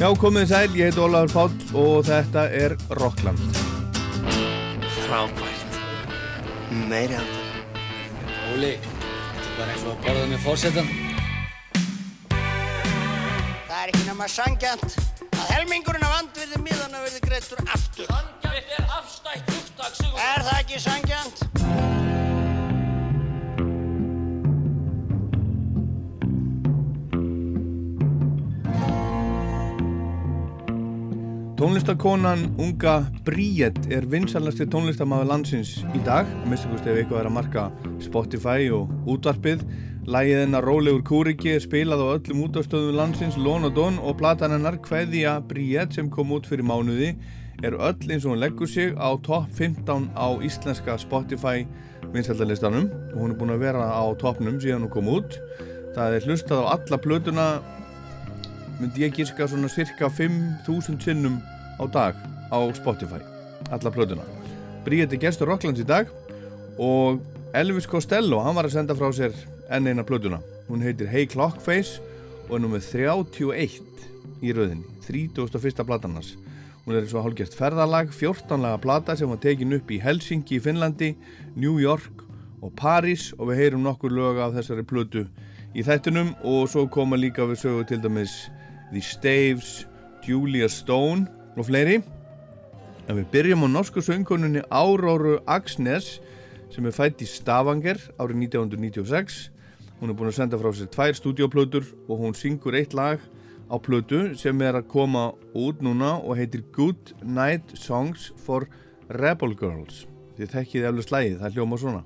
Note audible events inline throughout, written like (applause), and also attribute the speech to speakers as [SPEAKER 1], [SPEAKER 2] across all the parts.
[SPEAKER 1] Já, komið sæl, ég heit Ólafur Páll og þetta er Rockland.
[SPEAKER 2] Frábært. Meiri andur.
[SPEAKER 3] Óli, þetta er bara eins og að borða með fórsetan.
[SPEAKER 4] Það er ekki nema sangjant að helmingurinn af andvirði miðana verði greittur aftur.
[SPEAKER 5] Sangjant er afstætt Sigur.
[SPEAKER 4] Er það ekki sangjant?
[SPEAKER 1] Tónlistakonan unga Bríett er vinsalasti tónlistamæður landsins í dag, að mista hvort ef eitthvað er að marka Spotify og útvarpið. Lægið hennar Rólegur Kúriki er spilað á öllum útvarstöðum landsins, Lón og Dón og platan hennar Kveðja Bríett sem kom út fyrir mánuði er öll eins og hún leggur sig á topp 15 á íslenska Spotify vinsaldalistanum og hún er búin að vera á toppnum síðan hún kom út. Það er hlustað á alla plötuna myndi ég gíska svona cirka 5.000 sinnum á dag á Spotify. Alla plötuna. Bríði gestur Rocklands í dag og Elvis Costello, hann var að senda frá sér enn eina plötuna. Hún heitir Hey Clockface og er nummið 31 í rauðinni 31. platannars hún er eins og hálfgjert ferðalag 14 laga plata sem var tekin upp í Helsingi í Finnlandi, New York og Paris og við heyrum nokkur lög af þessari plötu í þættunum og svo koma líka við sögu til dæmis The Staves, Julia Stone og fleiri. En við byrjum á norsku söngkonunni Áróru Aksnes sem er fætt í Stavanger árið 1996. Hún er búin að senda frá sér tvær stúdioplötur og hún syngur eitt lag á plötu sem er að koma út núna og heitir Good Night Songs for Rebel Girls. Þið þekkið eflust lægið, það hljóma svona.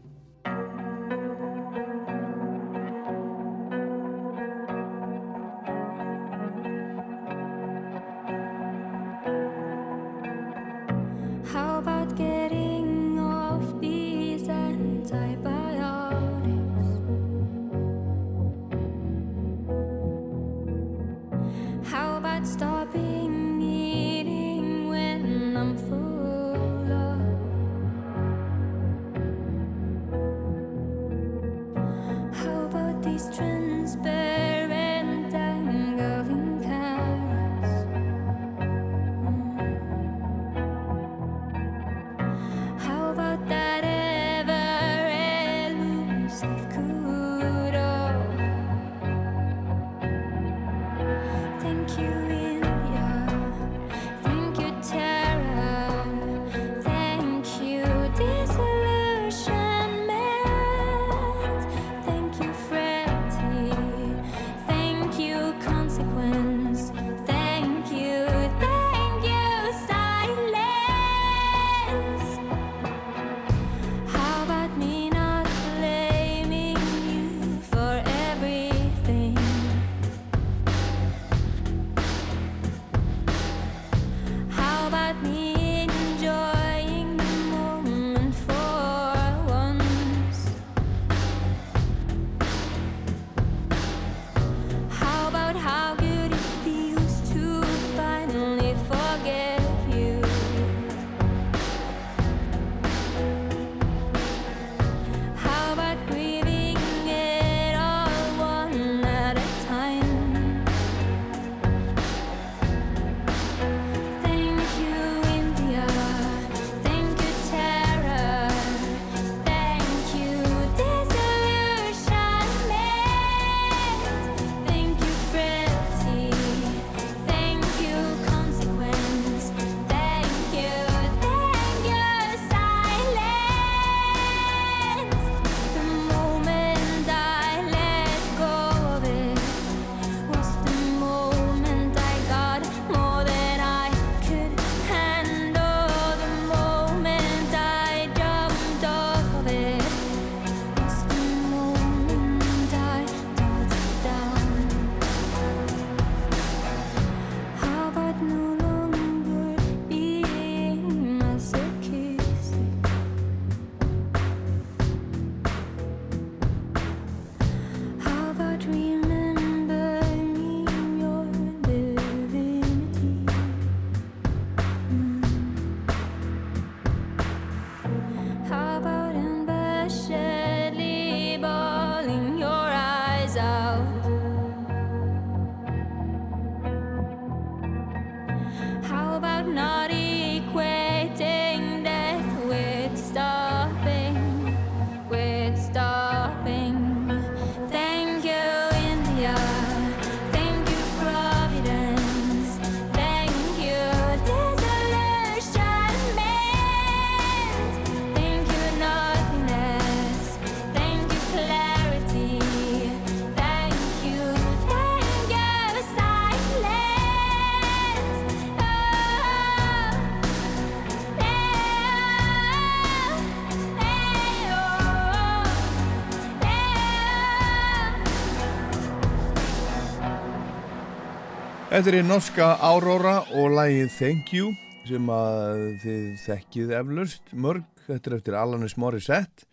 [SPEAKER 1] Þetta er norska Aurora og lagið Thank You sem að þið þekkið eflaust mörg. Þetta er eftir Alanis Morissette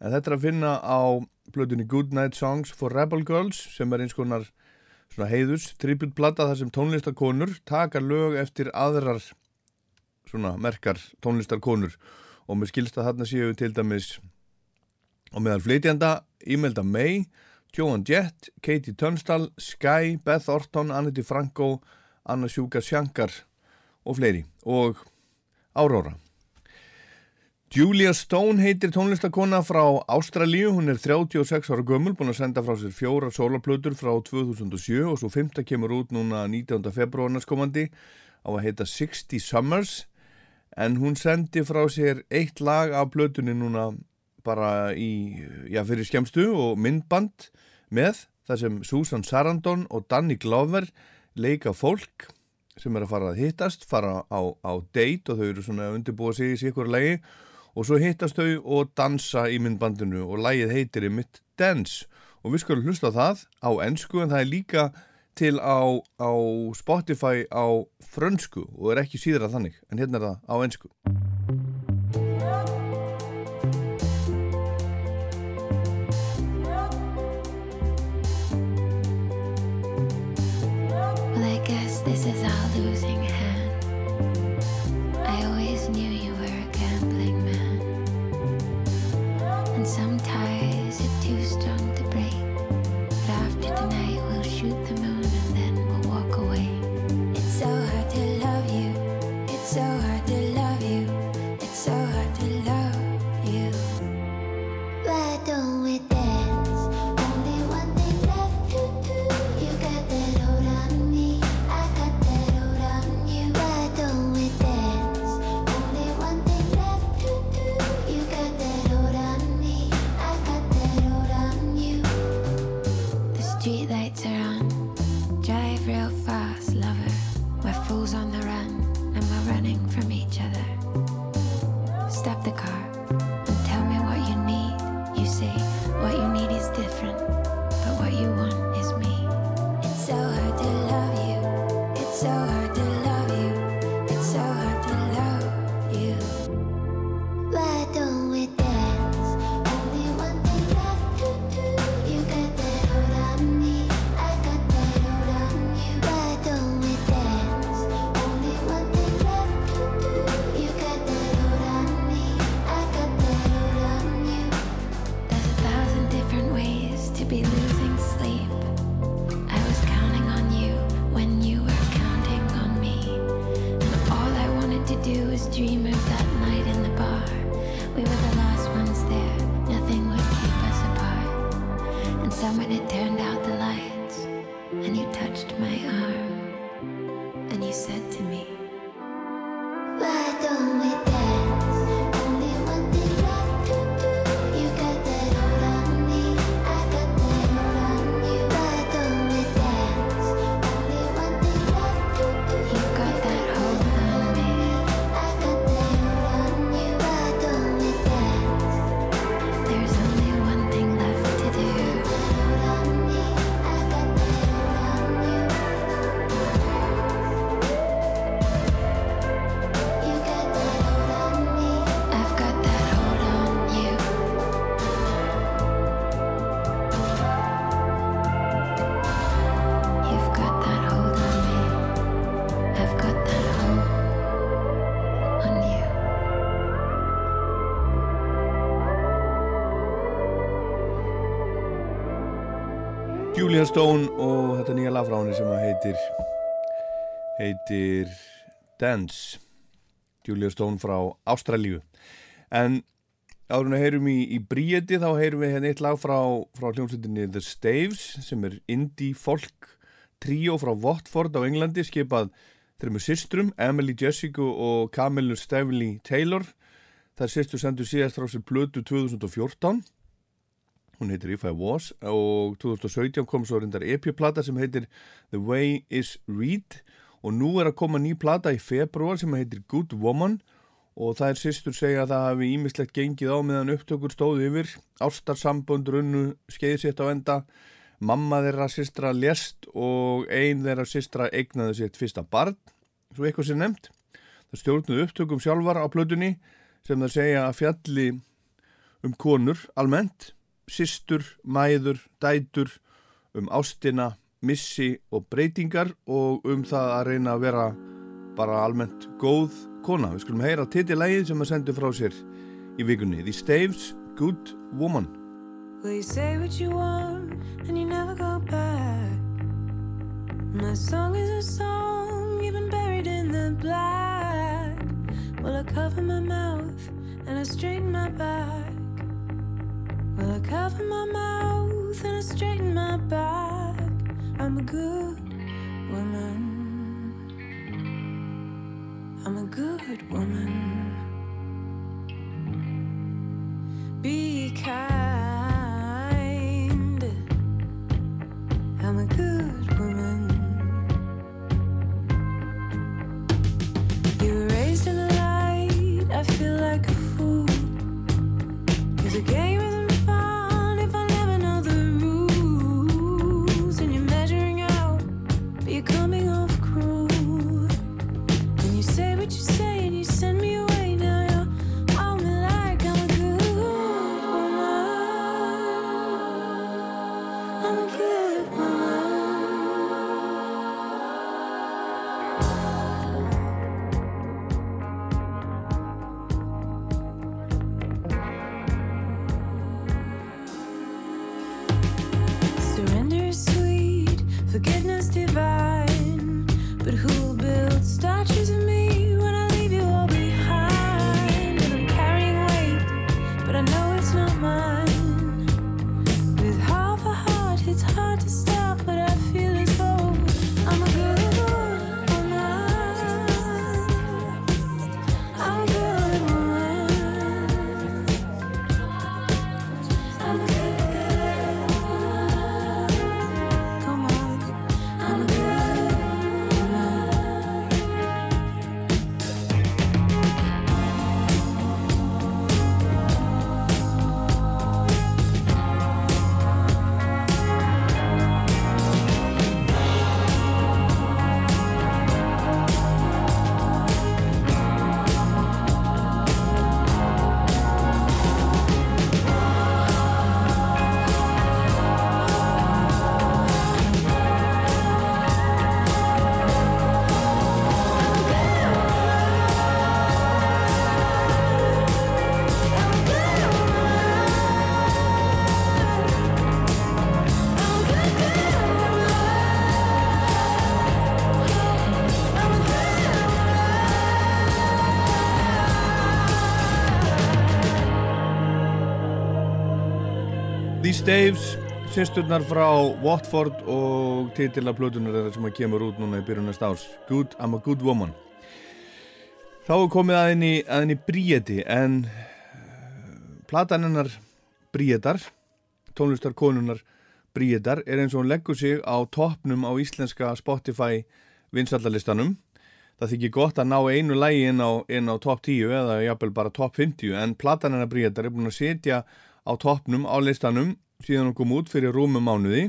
[SPEAKER 1] en þetta er að finna á blöðunni Good Night Songs for Rebel Girls sem er eins konar svona heiðus tributplata þar sem tónlistarkonur taka lög eftir aðrar svona merkar tónlistarkonur og með skilsta þarna séu til dæmis og meðal flytjanda Imelda May Joan Jett, Katie Tunstall, Sky, Beth Orton, Annette Franco, Anna Sjúka Sjankar og fleiri og Aurora. Julia Stone heitir tónlistakona frá Ástralíu, hún er 36 ára gömul, búin að senda frá sér fjóra sólarplötur frá 2007 og svo fymta kemur út núna 19. februar næstkomandi á að heita 60 Summers en hún sendi frá sér eitt lag af plötunni núna bara í, já fyrir skemstu og myndband með þar sem Susan Sarandon og Danny Glover leika fólk sem er að fara að hittast, fara á, á date og þau eru svona að undirbúa sig í sikkur lagi. Og svo hittast þau og dansa í myndbandinu og lagið heitir í mitt Dance. Og við skulum hlusta það á ennsku en það er líka til á, á Spotify á frönsku og er ekki síðra þannig. En hérna er það á ennsku Stone og þetta nýja lag frá henni sem heitir heitir Dance. Julia Stone frá Ástralíu. En áður en að heyrum í, í Bríeti þá heyrum við hérna eitt lag frá, frá hljómsveitinni The Staves sem er indie folk tríó frá Watford á Englandi skipað þreymur systrum Emily Jessica og Camilla Stevely Taylor. Þær systur sendur síðast frá sér blötu 2014 hún heitir If I Was og 2017 kom svo reyndar EP-plata sem heitir The Way Is Read og nú er að koma ný plata í februar sem heitir Good Woman og það er sýstur segja að það hafi ímislegt gengið á meðan upptökur stóðu yfir ástarsambund runnu skeiðsitt á enda Mamma þeirra systra lést og ein þeirra systra eignaði sitt fyrsta barn, svo eitthvað sem nefnt. Það stjórnuð upptökum sjálfar á plötunni sem það segja að fjalli um konur almennt, systur, mæður, dætur, um ástina, missi og breytingar og um það að reyna að vera bara almennt góð kona. Við skulum heyra titilægið sem að sendu frá sér í vikunni. The Staves, Good Woman.
[SPEAKER 6] Well, you say what you want and you never go back. My song is a song, even buried in the black. Well, I cover my mouth and I straighten my back. Well, I cover my mouth and I straighten my back. I'm a good woman. I'm a good woman. Be kind.
[SPEAKER 1] Staves, sýsturnar frá Watford og titila plötunar þeirra sem að kemur út núna í byrjunast árs. Good, I'm a good woman. Þá er komið að henni, að henni Bríeti en eh, platan hennar Bríetar, tónlistarkonunar Bríetar, er eins og hún leggur sig á toppnum á íslenska Spotify vinsallalistanum. Það þykir gott að ná einu lægi inn á, á topp 10 eða jafnvel bara topp 50 en platan hennar Bríetar er búin að setja á toppnum á listanum síðan hún kom út fyrir rúmum mánuði.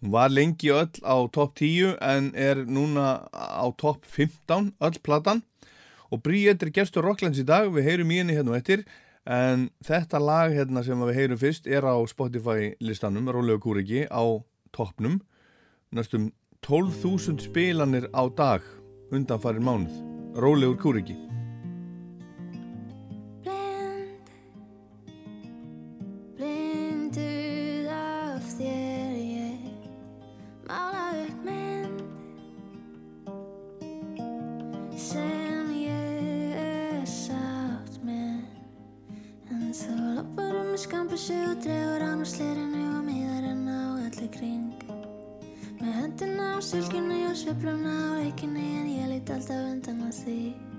[SPEAKER 1] Hún var lengi öll á topp 10 en er núna á topp 15 öll platan og Bríett er gestur Rocklands í dag, við heyrum í henni hérna og eftir en þetta lag hérna sem við heyrum fyrst er á Spotify listanum, Rólegu Kúriki á toppnum, næstum 12.000 spilanir á dag undanfarin mánuð, Rólegur Kúriki.
[SPEAKER 7] Sylginni og sveifluna á leikinni en ég lít alltaf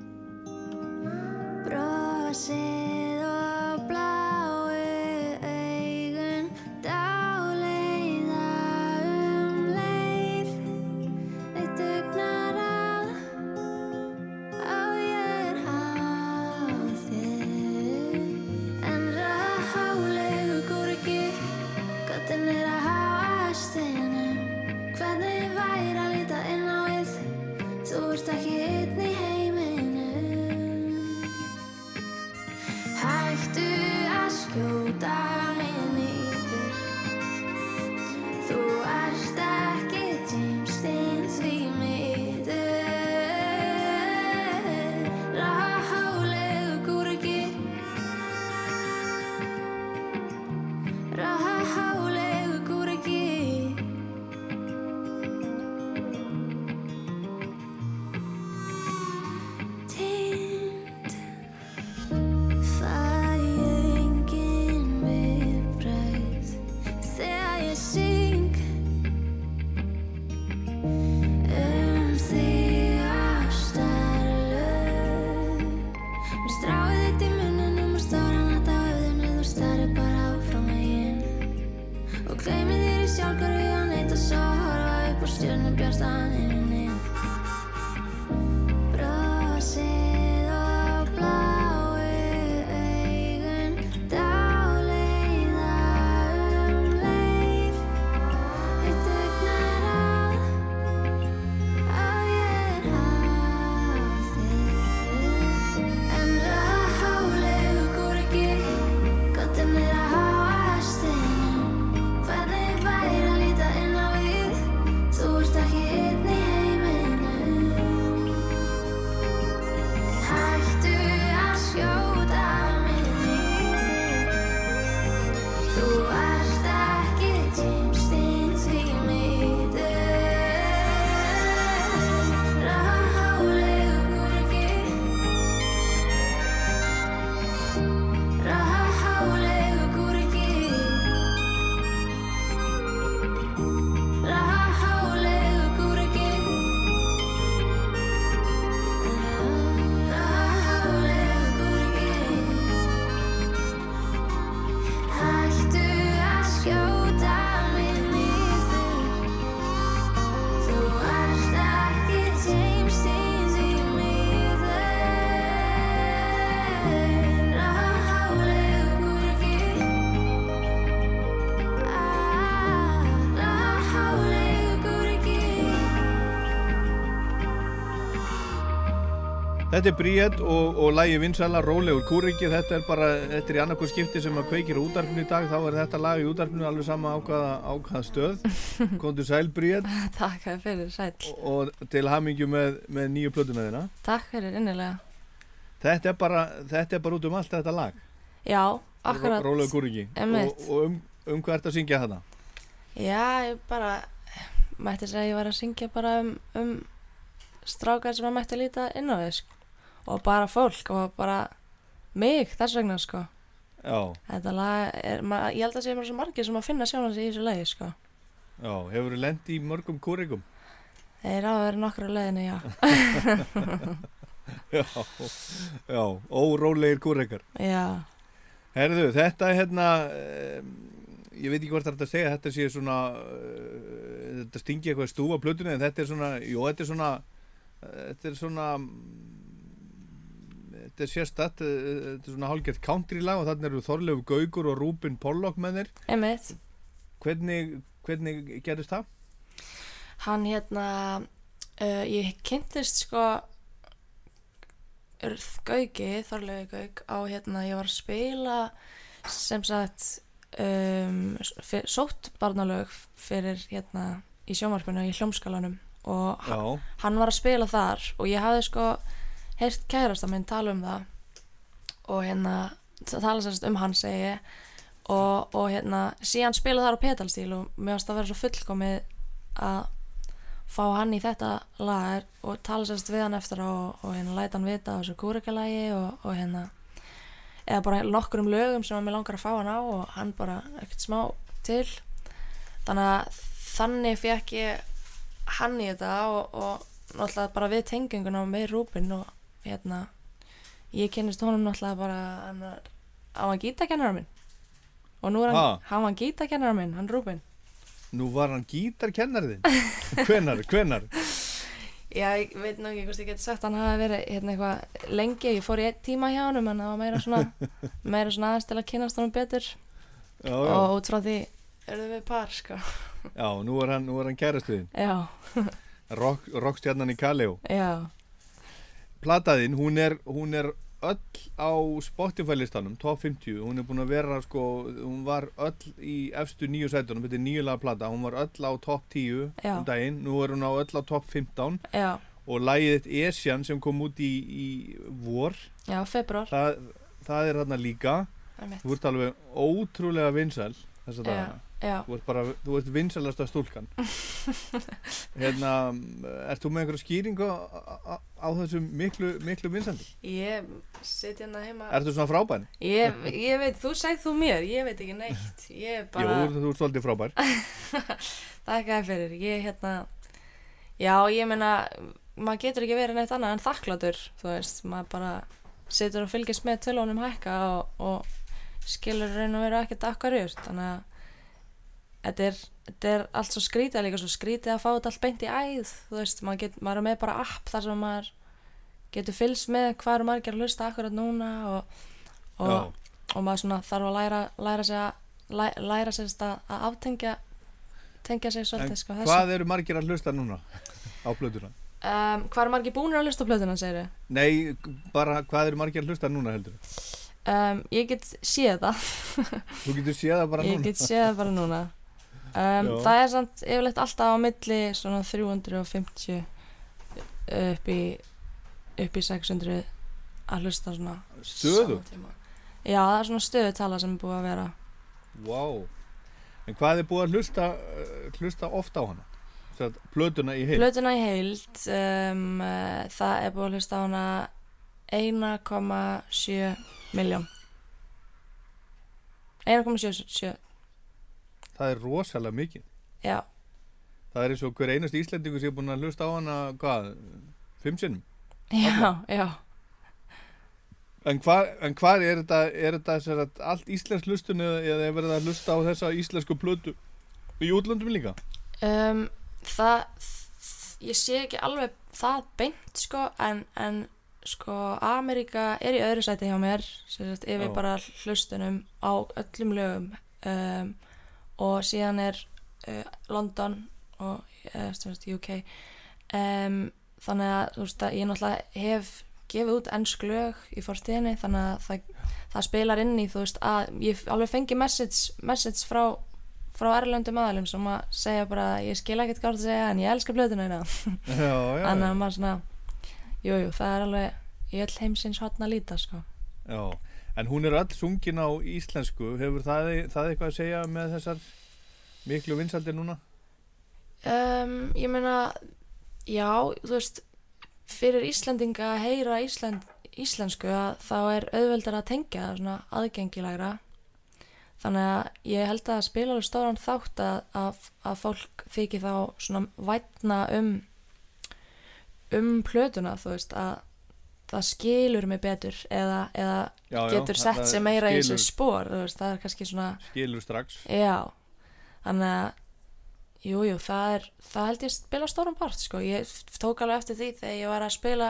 [SPEAKER 1] Þetta er Bríett og, og lægi vinsala Rólegur Kúriki, þetta er bara þetta er í annarkoð skipti sem að kveikir á útarpinu í dag þá er þetta lag í útarpinu alveg sama ákvaða, stöð (laughs) Kondur sæl Bríett
[SPEAKER 8] Takk fyrir, sæl.
[SPEAKER 1] og til hamingju með, með nýju plötuna þina
[SPEAKER 8] Takk fyrir innilega.
[SPEAKER 1] þetta er, bara, þetta er bara út um allt þetta lag
[SPEAKER 8] Já, akkurat.
[SPEAKER 1] Ró- Rólegur Kúriki og, og um, um hvað ert að syngja þetta?
[SPEAKER 8] Já, ég bara, mætti segja að ég var að syngja bara um, um strákar sem að mætti líta inn á við, sko. Og bara fólk og bara mig þess vegna, sko.
[SPEAKER 1] Já,
[SPEAKER 8] Þetta lag er, ma, ég held að sé mér svo margir sem að finna sjálfan sig í þessu lagi, sko.
[SPEAKER 1] já, hefur þú lent í mörgum kúrikum?
[SPEAKER 8] Þeir á að vera nokkru á leiðinu, já. (laughs)
[SPEAKER 1] Já, já, órólegir kúrikar
[SPEAKER 8] Já,
[SPEAKER 1] Herðu, þetta er hérna ég veit ekki hvort það er að segja þetta sé svona uh, þetta stingi eitthvað stú á plötunni en þetta er svona, jú, þetta er svona uh, þetta er svona þetta er sérstætt uh, þetta er svona hálfgert country lag og þannig eru Þorleif Gaugur og Rúbin Pollock með þér
[SPEAKER 8] einmitt.
[SPEAKER 1] hvernig, hvernig gerist það?
[SPEAKER 8] Hann hérna, uh, ég kynntist sko Urð Gauki, Þorlegu Gauk á hérna, ég var að spila sem sagt um, fyr, sótt barnalög fyrir hérna í sjómarpinu í hljómskalanum og ha-
[SPEAKER 1] Já,
[SPEAKER 8] hann var að spila þar og ég hafði sko heyrt kærasta minn tala um það og hérna það tala sérst um hann segi og, og hérna síðan spila þar á pedalstíl og mér varst að vera svo fullkomið að fá hann í þetta lag og tala sérst við hann eftir og, og hérna læta hann vita á þessu kúrikalagi og, og hérna eða bara nokkur um lögum sem að mér langar að fá hann á og hann bara ekkert smá til. Þannig að þannig fekk ég hann í þetta og, náttúrulega bara við tenginguna með Rúbin og hérna ég kynnist honum náttúrulega bara hann var, hann var gítakennara minn. Og nú er hann,
[SPEAKER 1] Ha?
[SPEAKER 8] hann var gítakennara minn, hann Rúbin
[SPEAKER 1] nú var hann gítarkennarið þinn? (laughs) Hvenar, hvenar?
[SPEAKER 8] Já, ég veit nú ekki hvort ég geti sagt hann hafi verið hérna eitthvað lengi, ég fór í tíma hjá honum en það var meira svona (laughs) meira svona aðeins til að kynast honum betur.
[SPEAKER 1] Já, já,
[SPEAKER 8] og út frá því erum við par, sko.
[SPEAKER 1] Já, nú er hann, hann kærastuðin
[SPEAKER 8] Já,
[SPEAKER 1] Rock, rockstjarnan í Kaleo
[SPEAKER 8] já,
[SPEAKER 1] plataðinn, hún er, hún er öll á Spotify listanum top 50, hún er búin að vera sko, hún var öll í efstu nýju sætunum, þetta er nýjulega plata. Hún var öll á top 10
[SPEAKER 8] Já.
[SPEAKER 1] um daginn. Nú er hún á öll á top 15
[SPEAKER 8] já,
[SPEAKER 1] og lagið Esjan sem kom út í, í vor
[SPEAKER 8] já, februar
[SPEAKER 1] það, það er þarna líka. Þú ert alveg ótrúlega vinsæl þess að
[SPEAKER 8] Já, já,
[SPEAKER 1] þú ert bara, þú ert vinsælasta stúlkan. (laughs) Hérna ert þú með einhverja skýringu á, á, á þessum miklu, miklu vinsældi?
[SPEAKER 8] ég sit hérna heima.
[SPEAKER 1] Ertu svona frábær?
[SPEAKER 8] ég, ég veit, þú segð þú mér, ég veit ekki neitt. Ég (laughs) bara,
[SPEAKER 1] Jú, þú ert svolítið frábær. (laughs)
[SPEAKER 8] Þakka fyrir. Ég hérna, já, ég meina maður getur ekki verið neitt annað en þakklátur þú veist, maður bara situr og fylgist með tölunum hækka og, og skilur raun og veru ekkert akkarjur þannig að þetta er, þetta er allt svo skrítið líka svo skrítið að fá þetta allt beint í æð þú veist, maður, get, maður er með bara app þar sem maður getur fylgst með hvað eru margir að hlusta akkurat núna og, og, og maður svona þarf að læra, læra sig að læ, læra sig að, að aftengja tengja sig svolítið sko,
[SPEAKER 1] hvað eru margir að hlusta núna á plötuna?
[SPEAKER 8] um, hvað eru margir búnir að hlusta á plötuna segir
[SPEAKER 1] Nei, bara hvað eru margir að hlusta núna heldur?
[SPEAKER 8] um, ég get séð það.
[SPEAKER 1] Þú getur séð það bara
[SPEAKER 8] ég
[SPEAKER 1] núna.
[SPEAKER 8] get séð það bara núna um, það er samt yfirleitt alltaf á milli svona 350 upp í upp í 600 að hlusta svona tíma. já það er svona stöðutala sem er búið að vera.
[SPEAKER 1] Vá. En hvað er búið að hlusta, uh, hlusta ofta á hana? Að plötuna í heil
[SPEAKER 8] Plötuna í heild um, uh, það er búið að hlusta á hana 1,7 miljón 1,77
[SPEAKER 1] Það er rosalega mikið.
[SPEAKER 8] Já,
[SPEAKER 1] Það er eins og hver einast Íslendingur sem er búin að hlusta á hana hvað, fimm sinnum?
[SPEAKER 8] Já, já.
[SPEAKER 1] En hvað, en hvað er þetta, er þetta að allt íslensk hlustun eða, eða er verið að hlusta á þessa íslensku plötu? Í útlöndum líka?
[SPEAKER 8] um, það ég sé ekki alveg það beint sko en, en sko Ameríka er í öðru sæti hjá mér sem sagt yfir
[SPEAKER 1] Já.
[SPEAKER 8] bara hlustunum á öllum lögum. Um, og síðan er uh, London og uh, UK um, þannig að veist að ég náttúrulega hef gefið út ennsk lög í fórstíðinni þannig að það, það spilar inn í þú veist að ég alveg fengi message, message frá frá erlendum aðalum sem að segja bara ég skil ekkert ert að segja en ég elska blöðuna hérna (laughs) þannig að maður svona jújú, jú, það er alveg í öll heimsins hotna líta sko.
[SPEAKER 1] Já. En hún er öll sungin á íslensku, hefur það, það eitthvað að segja með þessar miklu vinsaldir núna?
[SPEAKER 8] um, ég meina já, þú veist fyrir Íslendinga að heyra Ísland, íslensku að þá er auðveldar að tengja það svona aðgengilegra þannig að ég held að spila alveg stóran þátt að, að, að fólk þykir þá svona vætna um um plötuna þú veist að það skilur mig betur eða, eða
[SPEAKER 1] Já, já,
[SPEAKER 8] getur sett sig meira í
[SPEAKER 1] skilur-
[SPEAKER 8] þessu spór það er kannski svona
[SPEAKER 1] Skilur strax.
[SPEAKER 8] Já, þannig að Jú, jú, það er, það held ég spila stórum part, sko, ég tók alveg eftir því þegar ég var að spila,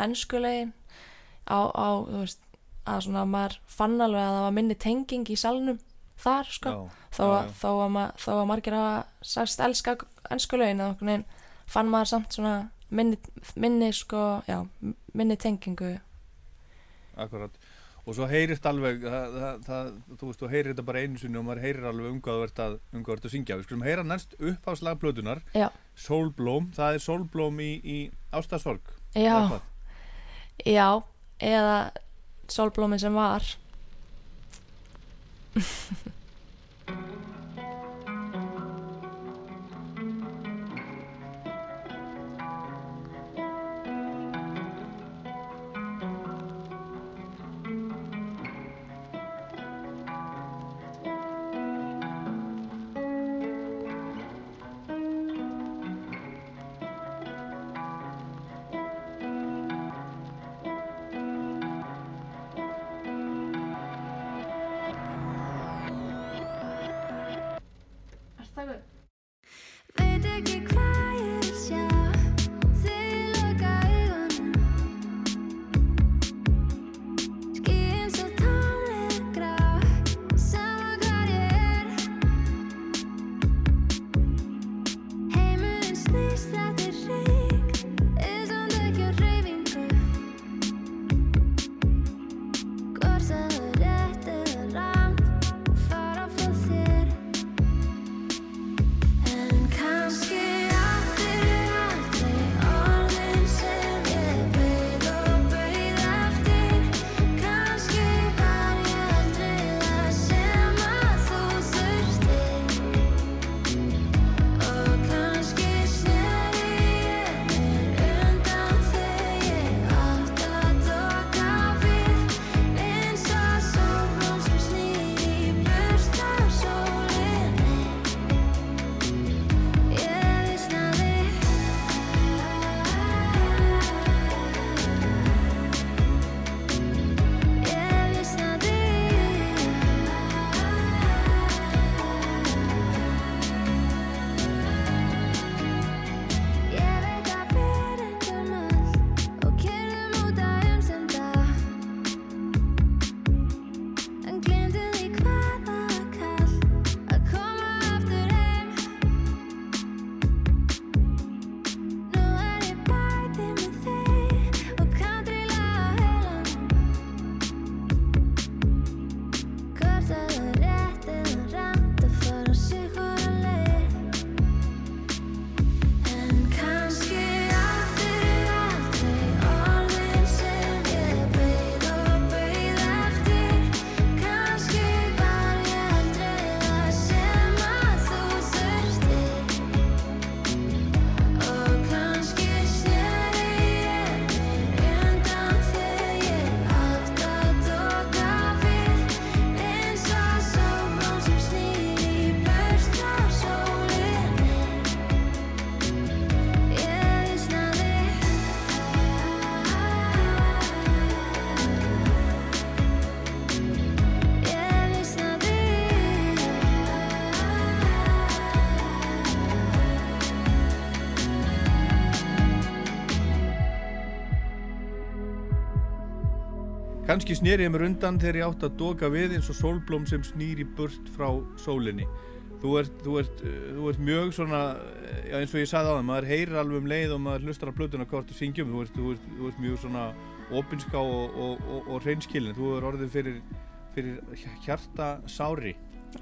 [SPEAKER 8] ennskulegin á, á, veist, að svona maður fann alveg að það var minni tenging í salnum þar, sko,
[SPEAKER 1] Já,
[SPEAKER 8] þó, að, þó, að þó að margir hafa sagst elska ennskulegin, fann maður samt svona minni, minni, sko, já, minni tengingu,
[SPEAKER 1] Akkurat. Og svo heyrist alveg, það, það, það, þú veist, þú heyrir þetta bara einu sinni og maður heyrir alveg um hvað þú ert að, um hvað þú ert að syngja. Við skulum heyra næst upp á slagplötunar,
[SPEAKER 8] já,
[SPEAKER 1] Sólblóm, það er Sólblóm í, í Ástasorg.
[SPEAKER 8] já, já, eða sólblómi sem var. (laughs)
[SPEAKER 1] kannski sneri ég mér undan þegar ég átt að doka við eins og sólblóm sem snýr í burt frá sólinni. Þú ert, þú ert, þú ert mjög svona já, eins og ég sagði á það, maður heyrir alveg um leið og maður hlustar á plötuna hvort þú syngjum þú ert, þú ert, þú ert mjög svona opinská og, og, og, og reynskilin þú er orðið fyrir, fyrir hjarta sári,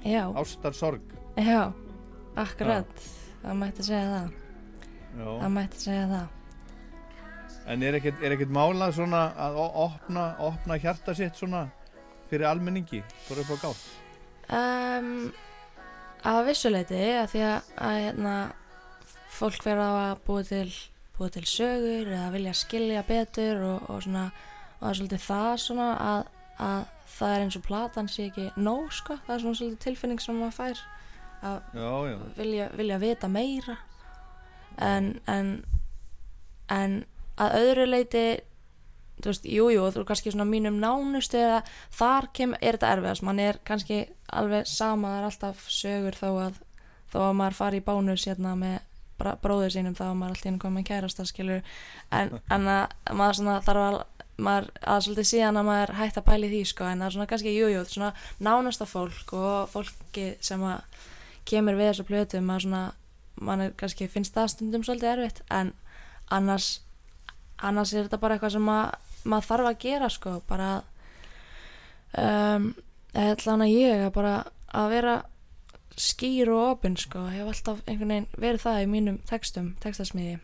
[SPEAKER 8] Já,
[SPEAKER 1] ástar sorg.
[SPEAKER 8] Já, akkurat. Það mætti segja það.
[SPEAKER 1] Já.
[SPEAKER 8] Það mætti segja það
[SPEAKER 1] En er ekkert, er ekkert málað svona að opna, opna hjarta sitt svona fyrir almenningi, bara upp á gátt?
[SPEAKER 8] um, Að vissuleiti að því að, að hérna, fólk verða á að búa til, búa til sögur eða vilja skilja betur og, og svona og það er svolítið það svona að, að það er eins og platan sé ekki nóg sko, það er svona svolítið tilfinning sem maður fær að
[SPEAKER 1] Já, já,
[SPEAKER 8] vilja, vilja vita meira. En, en en að öðru leiti þú veist, jú, jú, þú er kannski svona mínum nánustu eða þar kem, er þetta erfiðast, mann er kannski alveg sama, það er alltaf sögur þó að, þó að maður fari í bánus hérna með bróður sínum þá að maður alltaf komið með kærasta skilur en, en að maður svona þarf að maður að svolítið síðan að maður hægt að pæli því sko en það er svona kannski jújú jú, svona nánasta fólk og fólki sem að kemur við þessu plötu maður svona, mann er kannski finnst það stundum svolítið erfitt en annars annars er þetta bara eitthvað sem að, maður þarf að gera sko bara um, eða að ég að bara að vera skýr og opinn sko. Ég hef alltaf einhvern veginn verið það í mínum textum, textasmiði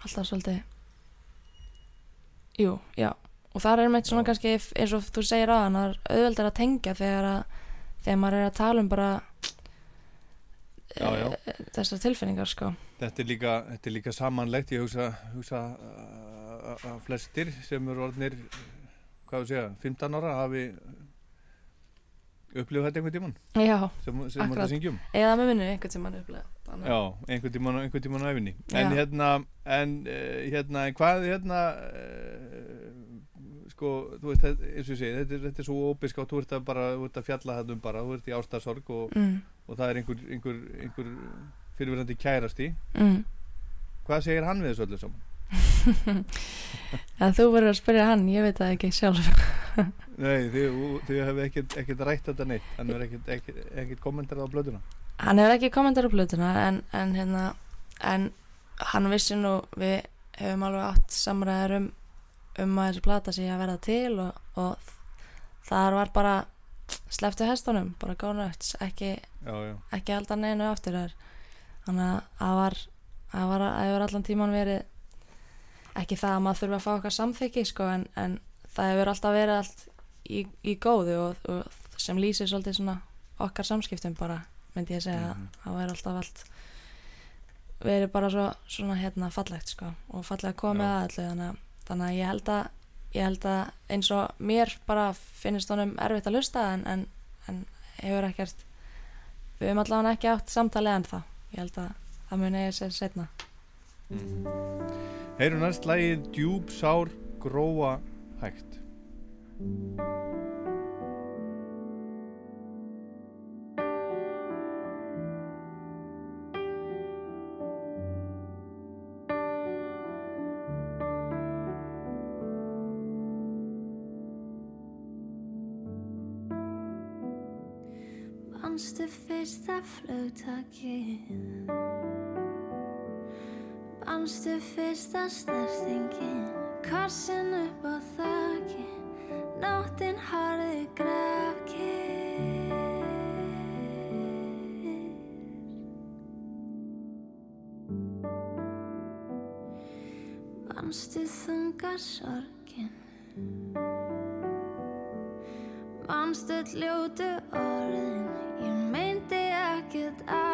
[SPEAKER 8] alltaf svolítið. Jú, já. Og það er meitt svona
[SPEAKER 1] Já.
[SPEAKER 8] kannski eins og þú segir hann það er auðveldar að tengja þegar að þegar maður er að tala um bara
[SPEAKER 1] Já, já.
[SPEAKER 8] eh, þessar tilfinningar sko
[SPEAKER 1] Þetta er líka, þetta er líka samanlegt, ég hugsa, hugsa uh, að flestir sem eru orðnir, hvað við segja, 15 ára hafi upplifað þetta einhvern tímann
[SPEAKER 8] já,
[SPEAKER 1] sem, sem
[SPEAKER 8] Akkurat. eða með minni einhvern upplega Þannig.
[SPEAKER 1] Já, einhvern tímann, einhvern tímann á æfinni. En hérna, en uh, hérna, en hvað hérna, uh, sko, þú veist, eins og ég segi, þetta, þetta er svo óbiskátt, þú ert að bara, þú ert að fjalla þetta um bara, þú ert í ástarsorg og,
[SPEAKER 8] mm,
[SPEAKER 1] og það er einhver, einhver, einhver fyrirverandi kærasti.
[SPEAKER 8] mm.
[SPEAKER 1] Hvað segir hann við þessu öllu saman? (laughs)
[SPEAKER 8] en þú verður að spyrja hann, ég veit það ekki sjálf (laughs)
[SPEAKER 1] Nei, þið, hefði ekkert, ekkert rætt þetta neitt Hann er ekkert, ekkert, ekkert kommentar á blöðuna
[SPEAKER 8] hann hefur ekki kommentar á plötuna en, en hérna en hann vissi nú við hefum alveg átt samræðar um um að þessi plata sé að verða til og, og þar var bara sleftu hestunum, bara góna ekki,
[SPEAKER 1] Já, já,
[SPEAKER 8] ekki halda neinu aftur þar þannig að það var það var að hefur allan tíman verið ekki það að maður þurfa að fá okkar samþykki sko en, en það hefur alltaf verið allt í, í góðu og, og sem lýsir svolítið svona okkar samskiptum bara myndi ég segja
[SPEAKER 1] Mhm.
[SPEAKER 8] að það er alltaf allt verið bara svo, svona hérna fallegt sko og fallega komið
[SPEAKER 1] Já.
[SPEAKER 8] að allu þannig, að- þannig að ég held að ég held að eins og mér bara finnst honum erfitt að lusta en, en, en hefur ekkert við höfum allavega ekki átt samtalið en það ég held að það muni ég sér setna
[SPEAKER 1] Heyrum næst lagið Djúb sár gróa hægt
[SPEAKER 7] fyrsta flugtakið. Manstu fyrsta snertingin Kossin upp á þakki Nóttin harði grafkir Manstu þunga sorgin? Manstu ljótu orðin ekkert á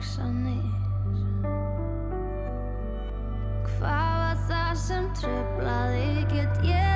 [SPEAKER 7] hugsanir Hvað var það sem tröflaði Get ég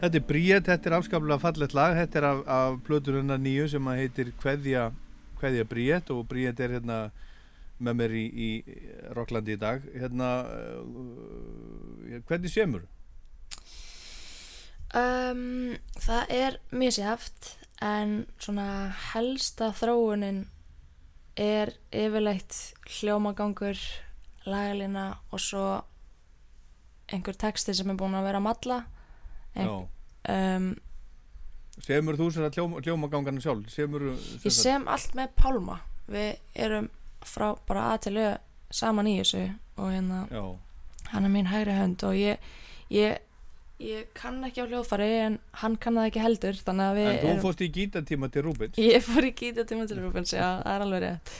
[SPEAKER 1] Þetta er Bríet, þetta er afskaplega fallegt lag þetta er af, af plötununnar nýju sem að heitir Kveðja, Kveðja Bríet og Bríet er hérna með mér í, í Rocklandi í dag hérna uh, hvernig semur?
[SPEAKER 8] Um, það er misjáft en svona helsta þróunin er yfirleitt hljómagangur, lagalina og svo einhver texti sem er búin að vera að malla
[SPEAKER 1] Já.
[SPEAKER 8] Um,
[SPEAKER 1] Semur þú sér að hljóma, hljómagangarna sjálf? Semur,
[SPEAKER 8] Ég sem allt með Pálma. Við erum frá bara að til au saman í þessu og hérna
[SPEAKER 1] Já,
[SPEAKER 8] hann er mín hægri hönd og ég, ég, ég kann ekki á hljóðfari en hann kann það ekki heldur þannig að við
[SPEAKER 1] en þú fórst í gítatíma til Rúbins
[SPEAKER 8] Ég fór í gítatíma til Rúbens, já, það er alveg rétt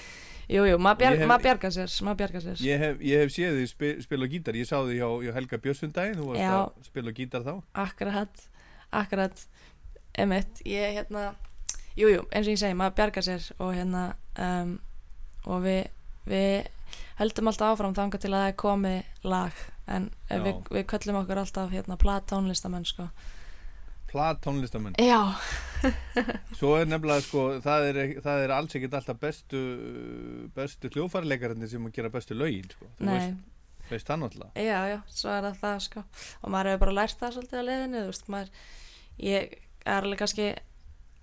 [SPEAKER 8] Jú, jú, maður bjar,
[SPEAKER 1] Ég hef-
[SPEAKER 8] mað bjargar sér, sér.
[SPEAKER 1] Ég hef, ég hef séð þið spi, spila á gítar, ég sá þið hjá, hjá Helga Björnsundaginn, þú varst
[SPEAKER 8] Já.
[SPEAKER 1] að spila á gítar þá.
[SPEAKER 8] Akkurat, akkurat. Emitt, ég hérna Jú, jú, eins og ég segi, maður bjargar sér og hérna um, og við, við höldum alltaf áfram þangað til að það er komið lag. En við, við köllum okkur alltaf hérna platónlistamenn sko
[SPEAKER 1] Plat tónlistamenn.
[SPEAKER 8] Já, (laughs)
[SPEAKER 1] Svo er nefnilega sko, það er, það er alls ekkert alltaf bestu, bestu hljófarleikarinn sem að gera bestu lögin, sko. Þú veist, veist það náttúrulega.
[SPEAKER 8] Já, já, svo er það það sko og maður hefur bara lært það svolítið á leiðinu þú veist, maður ég er alveg kannski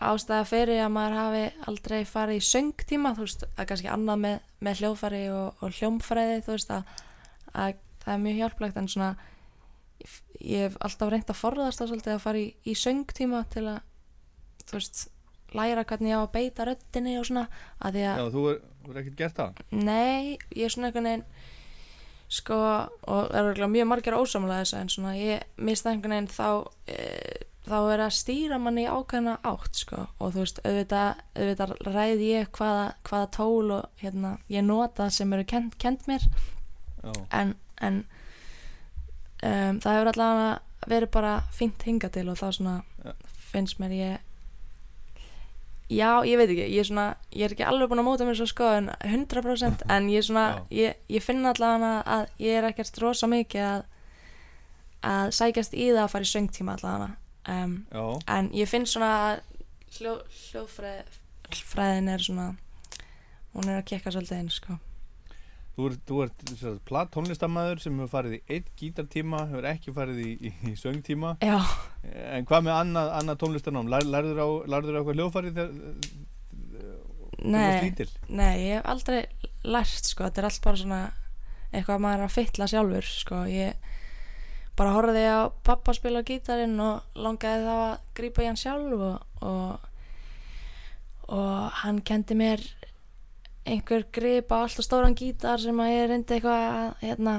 [SPEAKER 8] ástæða fyrir að maður hafi aldrei farið í söngtíma þú veist, að kannski annað með, með hljófari og, og hljómfræði þú veist að, að það er mjög hjálplegt en svona ég, hef alltaf reynt að forðast það svolítið að fara í, í söngtíma til að þú veist, læra hvernig ég á að beita röddinni og svona að því að
[SPEAKER 1] Já, þú er, er ekkert gert það.
[SPEAKER 8] Nei, ég er svona einhvern veginn sko, og það eru mjög margir ósamlega þessu en svona ég mista einhvern veginn þá e, þá er að stýra manni ákveðna átt sko, og þú veist, auðvitað, auðvitað ræði ég hvaða, hvaða tól og hérna, ég nota sem eru kent, kent mér
[SPEAKER 1] Já,
[SPEAKER 8] en, en um, það hefur allavega verið bara fínt hinga til og þá svona
[SPEAKER 1] Ja.
[SPEAKER 8] finnst mér ég já, ég veit ekki ég er, svona, ég er ekki alveg búin að móta mér svo sko en 100% en ég er svona ég, ég finn allavega að ég er ekkert rosa mikið að að sækjast í það að fara í söngtíma allavega. Um, en ég finn svona að hljó, hljóðfræðin er svona hún er að kekka svolítið inn sko
[SPEAKER 1] þú ert, ert sem sagt, plat tónlistamæður sem hefur farið í eitt gítartíma, hefur ekki farið í, í, í söngtíma.
[SPEAKER 8] já,
[SPEAKER 1] En hvað með annað, annað tónlistanám? Lær, lærður á, á eitthvað hljófarið þegar þú varst
[SPEAKER 8] nei
[SPEAKER 1] lítil?
[SPEAKER 8] Nei, ég hef aldrei lært sko, þetta er allt bara svona eitthvað maður að fytla sjálfur sko, ég bara horfði á pappa spila á gítarinn og langaði þá að grípa í hann sjálf og, og, og hann kendi mér einhver grip á alltaf stóran gítar sem að ég reyndi eitthvað að, hérna,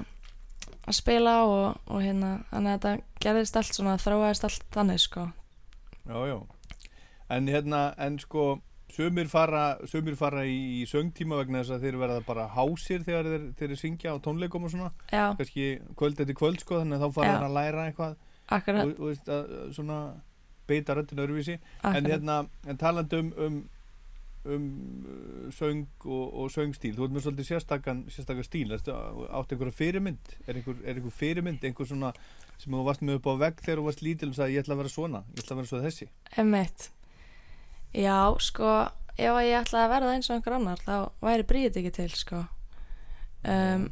[SPEAKER 8] að spila á og, og hérna, þannig að þetta gerðist allt svona, þróaðist allt þannig sko
[SPEAKER 1] Já, já. En hérna, en sko, sumir fara, sumir fara í, í söngtíma vegna þess að þeir verða bara hásir þegar þeir, þeir syngja á tónleikum og svona.
[SPEAKER 8] Já,
[SPEAKER 1] Kannski kvöld eftir kvöld, sko, þannig að þá fara þeir að læra eitthvað
[SPEAKER 8] akkurat,
[SPEAKER 1] og, og veist, að, svona beita röddinu öðruvísi. En
[SPEAKER 8] akkurat.
[SPEAKER 1] hérna, en talandi um, um um uh, söng og, og söngstíl. Þú ert með svolítið sérstakann, sérstakann stíl. Átt einhverja fyrirmynd? Er einhver, er einhver fyrirmynd, einhver svona sem þú varst með upp á vegg þegar þú varst lítil og sagði ég ætla að vera svona, ég ætla að vera svo þessi
[SPEAKER 8] Emmett Já, sko ef ég ætlaði að verða eins og einhver annar þá væri bríðið ekki til, sko. Um,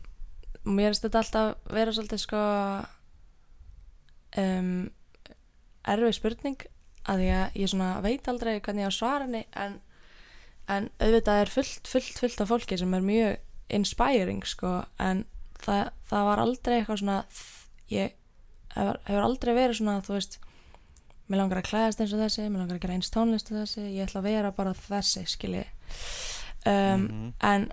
[SPEAKER 8] Mér finnst þetta alltaf vera svolítið, sko um, erfið spurning að að ég svona veit aldrei hvernig ég á henni en, en auðvitað er fullt, fullt, fullt af fólki sem er mjög inspiring, sko. En það, það var aldrei eitthvað svona ég hefur, hefur aldrei verið svona, þú veist mér langar að klæðast eins og þessi mér langar að gera eins tónlist og þessi ég ætla að vera bara þessi, skilji. Um,
[SPEAKER 1] Mhm.
[SPEAKER 8] en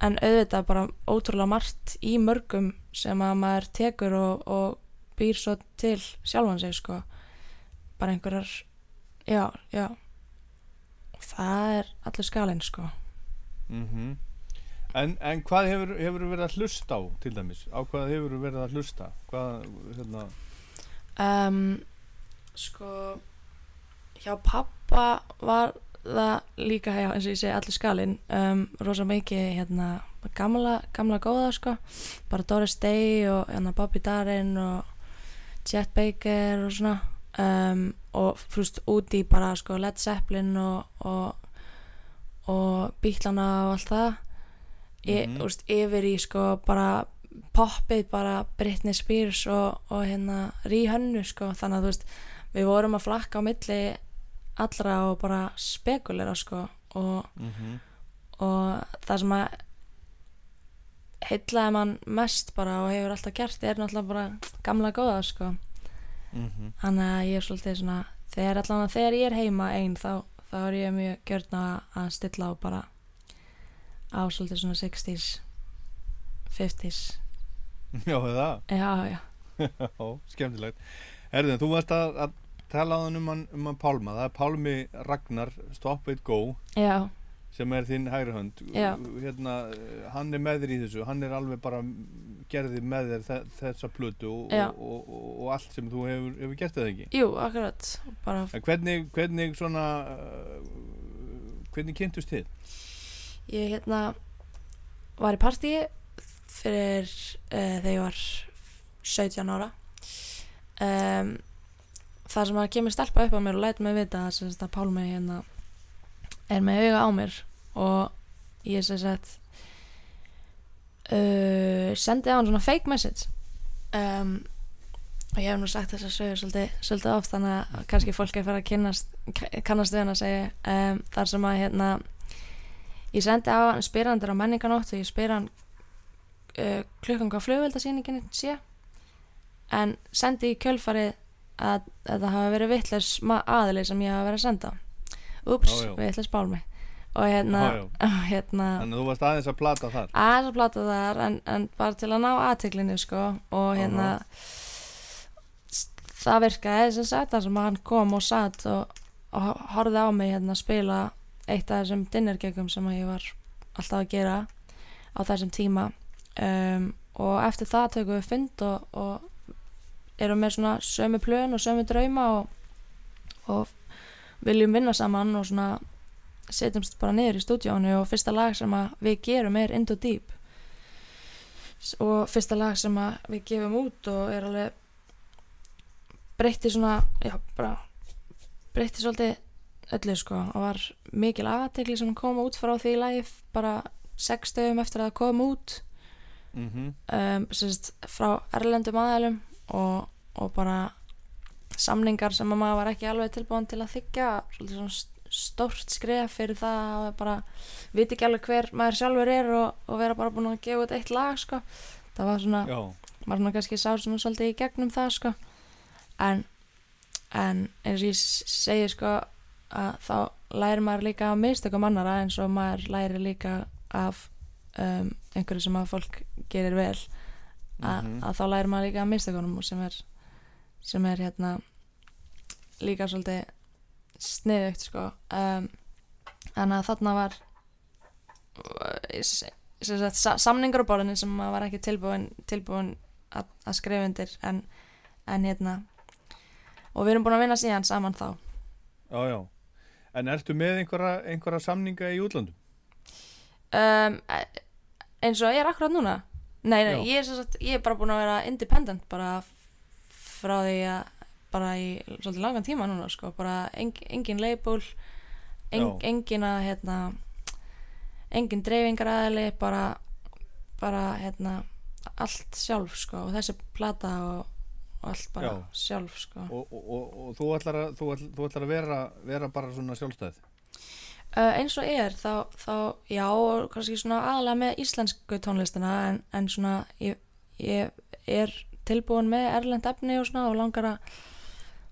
[SPEAKER 8] en auðvitað bara ótrúlega margt í mörgum sem að maður tekur og, og býr svo til sjálfan sig sko. Bara einhverjar já, já það er allur skalinn sko.
[SPEAKER 1] Mm en, en hvað hefur, hefur verið að hlusta á til dæmis, á hvað hefur verið að hlusta? Hvað, hérna?
[SPEAKER 8] Um, sko hjá pappa var það líka já, eins og ég segi allur skalinn. Um, rosa mikið hérna gamla, gamla góða sko. Bara Doris Day og hérna Bobby Darin og Chet Baker og svona um, og frúst út í bara sko Led Zeppelin og og, og Bílana og allt það. Ég,
[SPEAKER 1] Mhm.
[SPEAKER 8] úst, yfir í sko bara poppið bara Britney Spears og, og hérna Ríhönnu sko. Þannig að þú veist við vorum að flakka á milli allra og bara spekulera sko. Og,
[SPEAKER 1] mm
[SPEAKER 8] og það sem að heillaði mann mest bara og hefur alltaf gert er náttúrulega bara gamla góða sko
[SPEAKER 1] -hmm.
[SPEAKER 8] þannig að ég er svolítið svona þegar allan að þegar ég er heima einn þá, þá er ég mjög gjörn að, stilla á bara á svolítið svona 60s 50s
[SPEAKER 1] já, það
[SPEAKER 8] já, já, (laughs)
[SPEAKER 1] skemmtilegt. Erðin, þú varst að, að tala á um hann, um hann Pálma. Það er Pálmi Ragnar, Stop It Go,
[SPEAKER 8] já,
[SPEAKER 1] sem er þinn hægri hönd. Hérna, eh, hann er með þér í þessu. Hann er alveg bara gerði með þér þe þessa plötu og, og, og, og, allt sem þú hefur, hefur gert það ekki.
[SPEAKER 8] jú, akkurat
[SPEAKER 1] hvernig, hvernig svona, uh, hvernig kynntust þið?
[SPEAKER 8] ég hérna var í partíi fyrir uh, þegar ég var 17 ára um, þar sem að kemur stelpa upp á mér og læt mig vita að Pálmi hérna er með auga á mér og ég sem sagt uh, sendi á hann svona fake message. Um, og ég hef nú sagt þess að sögur svolítið, svolítið oft þannig að kannski fólk er fyrir að kynnast, kannast við hann að segja um, þar sem að hérna ég sendi á hann spyr hann þér á menninganótt og ég spyr hann uh, klukkan hvað flugveldasýningin sé. En sendi í kjölfarið að þetta hafa verið vittles aðili sem ég hafa verið að senda ups,
[SPEAKER 1] Já, já.
[SPEAKER 8] vittles bálmi og hérna, (laughs) hérna
[SPEAKER 1] Þannig að þú varst aðeins að plata þar.
[SPEAKER 8] aðeins að plata þar en, en bara til að ná aðteklinu sko. Og hérna það virkaði sem sagt þar sem hann kom og satt og, og horfði á mig hérna að spila eitt af þessum dinnergegum sem ég var alltaf að gera á þessum tíma. Um, og eftir það tökum við fund og, og erum með svona sömu plön og sömu drauma og, og viljum vinna saman og svona setjumst bara niður í stúdíónu og fyrsta lag sem við gerum er Into Deep. Og fyrsta lag sem við gefum út og er alveg breytti svona já, bara breytti svolítið öllu sko og var mikil aðtekli sem kom út frá því lagi bara sex dögum eftir að það kom út.
[SPEAKER 1] Mm
[SPEAKER 8] um, sérst, frá erlendum aðælum og, og bara samningar sem að maður var ekki alveg tilbúin til að þykja svolítið svona st- stórt skref fyrir það að bara viti ekki alveg hver maður sjálfur er og, og vera bara búin að gefa út eitt lag sko. það var svona,
[SPEAKER 1] Já,
[SPEAKER 8] maður svona kannski sá svona svolítið í gegnum það sko. en en eins og ég segi sko að þá lærir maður líka af mistökum annara eins og maður lærir líka af um, einhverju sem að fólk gerir vel að,
[SPEAKER 1] Mhm.
[SPEAKER 8] að þá lærir maður líka af mistökunum og sem er sem er hérna líka svolítið sniðugt sko um, að þarna var s- sem sagt, sa samningur á borðinu sem var ekki tilbúin, tilbúin að, að skrifa undir en, en hérna og við erum búin að vinna síðan saman þá
[SPEAKER 1] já, já. En ertu með einhverja, einhverja samninga í útlandum?
[SPEAKER 8] um, e- eins og ég er akkurat núna nei, nei ég, er sagt, ég er bara búin að vera independent bara frá því að bara í svolítið langan tíma núna sko, bara eng, engin eng,
[SPEAKER 1] Já.
[SPEAKER 8] engin að hérna engin dreifingaræðili bara bara hérna allt sjálf sko og þessi plata og, og allt bara
[SPEAKER 1] Já.
[SPEAKER 8] sjálf sko
[SPEAKER 1] Og, og, og, og þú ætlar að, þú ætlar, þú ætlar að vera, vera bara svona sjálfstæð?
[SPEAKER 8] Uh, eins og er þá, þá já og kannski svona aðalega með íslensku tónlistina en, en svona ég, ég er tilbúin með erlend efni og svona og langar að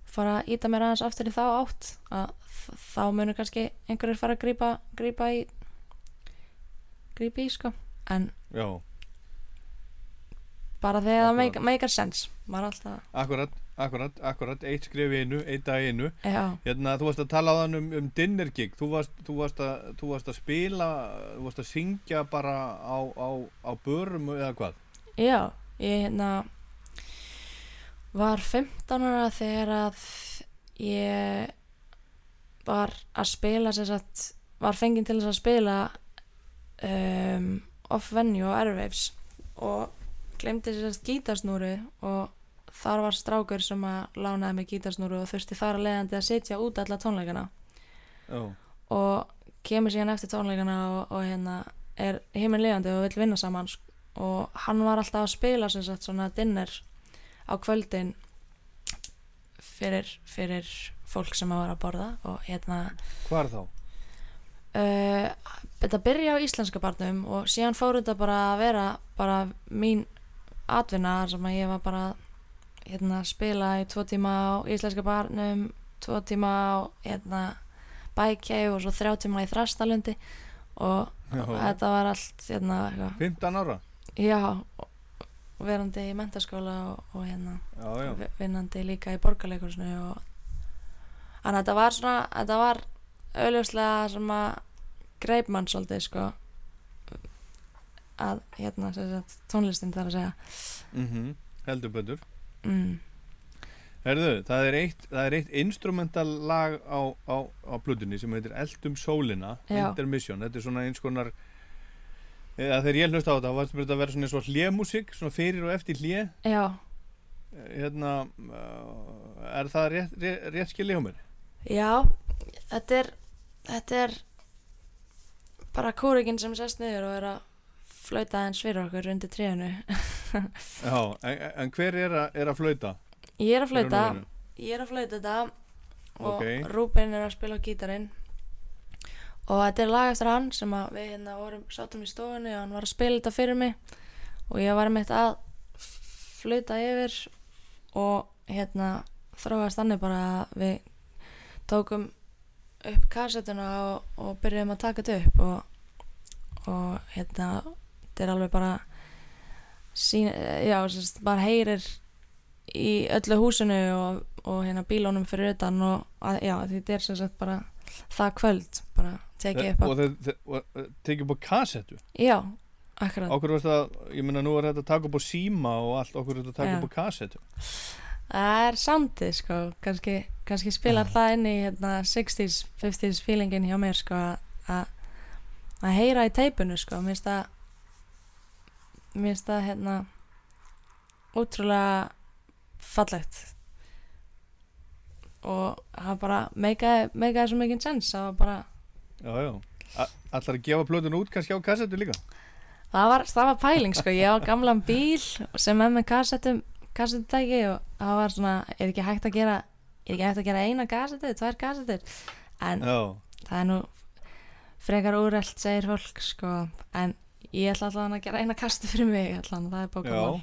[SPEAKER 8] fara að íta mér aðeins aftur í þá átt að þá munur kannski einhverjir fara að grípa, grípa í grípa í sko. En
[SPEAKER 1] Já,
[SPEAKER 8] bara þegar það make, make sense er alltaf
[SPEAKER 1] akkurat, akkurat, akkurat, eitt skrif í einu, eitt dag í einu. Hérna, þú varst að tala á þann um, um dinner gig, þú varst, þú, varst að, þú varst að spila, þú varst að syngja bara á, á, á börum eða hvað?
[SPEAKER 8] Já, ég hérna var 15 ára þegar að ég var að spila sagt, var fenginn til þess að spila um, off-venue og airwaves og glemdi sagt gítarsnúru og þar var strákur sem að lánaði mig gítarsnúru og þurfti þar að leiðandi að sitja út alla tónleikana.
[SPEAKER 1] Já,
[SPEAKER 8] og kemur síðan eftir tónleikana og, og hérna er heiminn lifandi og vill vinna saman sk- og hann var alltaf að spila sem sagt svona dinner á kvöldin fyrir, fyrir fólk sem vera að borða og hérna
[SPEAKER 1] hvar þá?
[SPEAKER 8] uh, þetta byrja á íslenska barnum og síðan fór þetta bara að vera bara mín atvinna þar sem að ég var bara hérna spila í tvo tíma á íslenska barnum tvo tíma á hérna bækjæf og svo þrjá tíma í þrastalundi og
[SPEAKER 1] Já.
[SPEAKER 8] þetta var allt hérna eitthvað.
[SPEAKER 1] 15 ára?
[SPEAKER 8] já verandi í mentaskóla og, og hérna
[SPEAKER 1] Já, já.
[SPEAKER 8] vi- vinnandi líka í borgarleikursinu og þannig að þetta var svona þetta var auðljóslega sem að greip mann svolítið sko að hérna sagt, tónlistin þar að segja
[SPEAKER 1] Mm Heldur betur.
[SPEAKER 8] mm.
[SPEAKER 1] Herðu, það er eitt, það er eitt instrumental lag á, á, á plutunni sem heitir Eldum sólina. Intermission. Þetta er svona eins konar, eða þegar ég hlust á þetta, þá varst þetta að vera svona eins og hljémusik, svona fyrir og eftir hljé.
[SPEAKER 8] já,
[SPEAKER 1] Hérna, uh, er það rétt, rétt, rétt skilja hjá mér?
[SPEAKER 8] já þetta er þetta er bara kúrikinn sem sest niður og er að flauta eins fyrir okkur undir trénu
[SPEAKER 1] Já, en, en hver er að, er að flauta?
[SPEAKER 8] ég er að flauta ég er að flauta þetta og
[SPEAKER 1] Ok.
[SPEAKER 8] Rúben er að spila á gítarinn og þetta er lag eftir hann sem við hérna vorum sátum í stofunni og hann var að spila þetta fyrir mig. Og ég var meitt að flauta yfir og hérna þróast þannig bara að við tókum upp kassettuna og, og byrjuðum að taka þetta upp. Og, og hérna þetta er alveg bara sín, já, sérst, bara heyrir í öllu húsinu og, og hérna bílónum fyrir utan og já, þetta er sagt bara það kvöld, bara tekið upp á
[SPEAKER 1] Og og, uh, tekið upp á kassettu?
[SPEAKER 8] já, akkurat.
[SPEAKER 1] Okkur varst að, ég meina nú er þetta að taka upp á síma og allt, okkur er þetta að taka upp á kassettu?
[SPEAKER 8] það er soundið sko, kannski, kannski spilar það inn í hérna 60s, 50s feelingin hjá mér sko að heyra í teipinu sko, mér finnst það mér finnst það hérna ótrúlega fallegt og það bara meikaði meikaði svo mikið sens það var bara
[SPEAKER 1] Já, já. A- Ætlar að gefa plötun út kannski á kassettu líka?
[SPEAKER 8] það var, það var pæling sko, ég á gamlan bíl sem er með kassettum kassettutæki og það var svona er ekki hægt að gera er ekki hægt að gera eina kassettu, tvær kassettur en
[SPEAKER 1] Já.
[SPEAKER 8] það er nú frekar úrelt segir fólk sko, en ég ætla allan að gera eina kastu fyrir mig allan, það er bókamál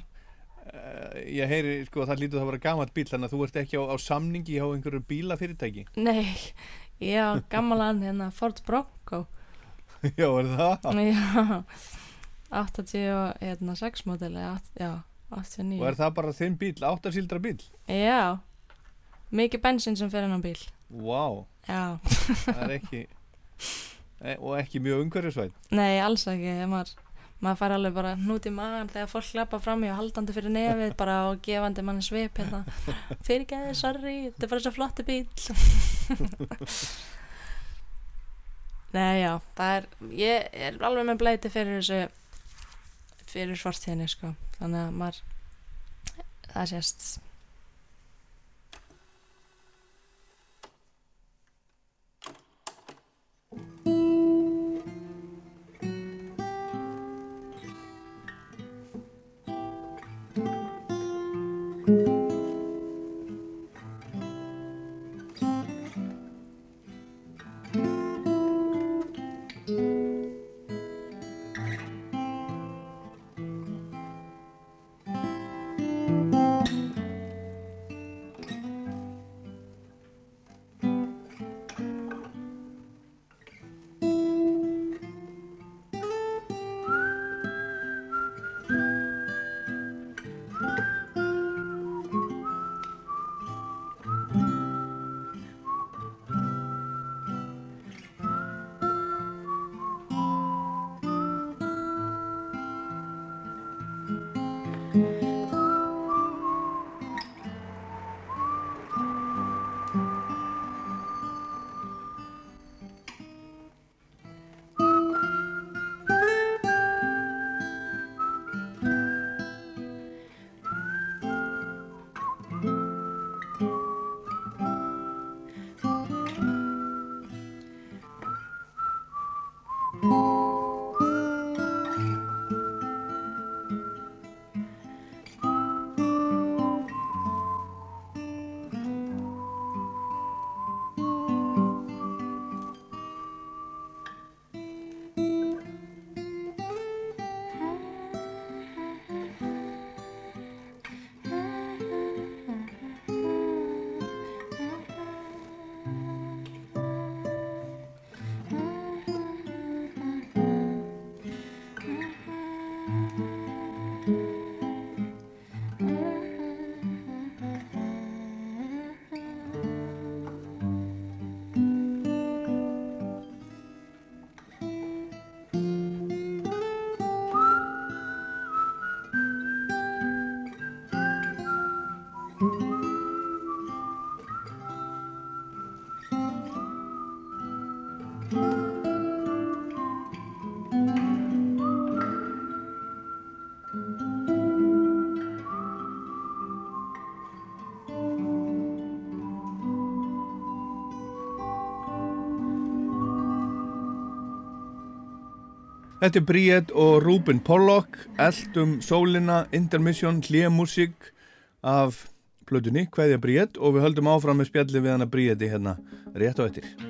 [SPEAKER 1] ég heyri, sko, það lítur það að vera gamalt bíl þannig að þú ert ekki á, á samningi hjá einhverju bílafyrirtæki. (laughs)
[SPEAKER 8] nei, ég á gamlan hérna Ford Bronco (laughs)
[SPEAKER 1] já, er það? (laughs)
[SPEAKER 8] já 86 modeli já, 89
[SPEAKER 1] Og er það bara þinn bíl, áttasíldra bíl?
[SPEAKER 8] Já, mikið bensin sem fer á bíl
[SPEAKER 1] Vá,
[SPEAKER 8] Já,
[SPEAKER 1] það er ekki, e, og ekki mjög umhverfisvæð.
[SPEAKER 8] nei, alls ekki maður, maður fær alveg bara núti í magan þegar fólk hlapa fram í og haldandi fyrir nefið bara og gefandi mann svip hérna. (laughs) Fyrirgeði, sorry, þetta er bara svo flotti bíl (laughs) Nei, já, það er ég er alveg með bleiti fyrir þessu fyrir svartíðinni, sko. Þannig að maður það sést.
[SPEAKER 7] Þetta er Bríett og Rúbin Pollock, eldum sólina, intermission, hlýjamúsík af plötunni Hvaðja Bríett og við höldum áfram með spjalli við hana Bríetti hérna rétt á ettir.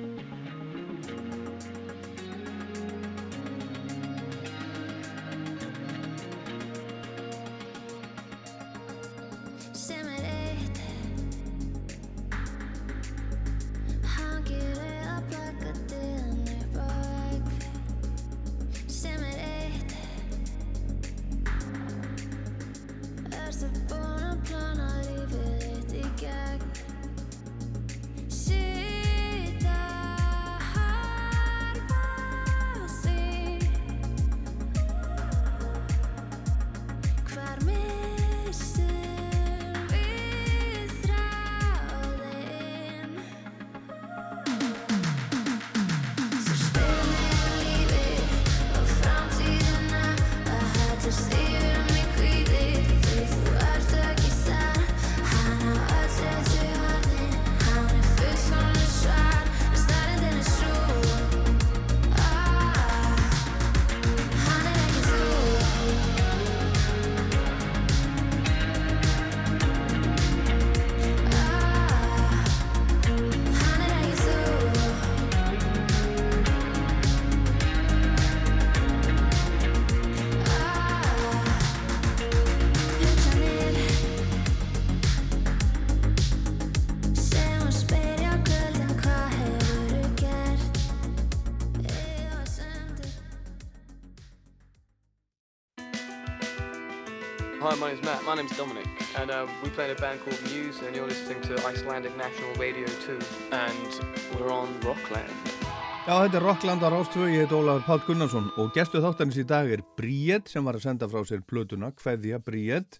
[SPEAKER 7] Rokklandar ástöfu, ég heit Ólaður Páll Gunnarsson og gestu þáttanins í dag er Bríett sem var að senda frá sér plötuna Kveðja Bríett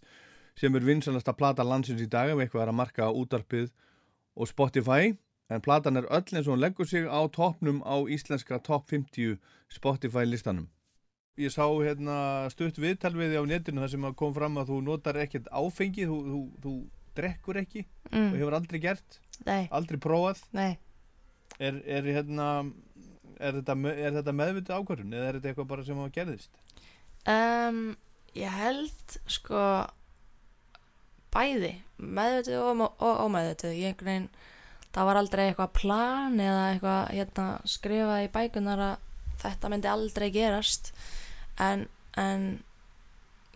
[SPEAKER 7] sem er vinsanast að plata landsins í dag ef eitthvað er að marka útarpið og Spotify
[SPEAKER 1] en platan er öll eins og hún leggur sig á toppnum á íslenska topp 50 Spotify listanum. Ég sá hérna stutt viðtalviði á netinu þar sem kom fram að þú notar ekkert áfengi, þú, þú, þú drekkur ekki
[SPEAKER 8] mm.
[SPEAKER 1] og hefur aldrei gert,
[SPEAKER 8] Nei.
[SPEAKER 1] aldrei prófað.
[SPEAKER 8] Nei.
[SPEAKER 1] Er, er hérna er, þetta, er þetta meðvitið ákvörðun eða er þetta eitthvað bara sem að gerðist?
[SPEAKER 8] um, ég held sko bæði meðvitið og, ómeðvitið ég einhvern veginn það var aldrei eitthvað plan eða eitthvað hérna, skrifað í bækunar að þetta myndi aldrei gerast. En, en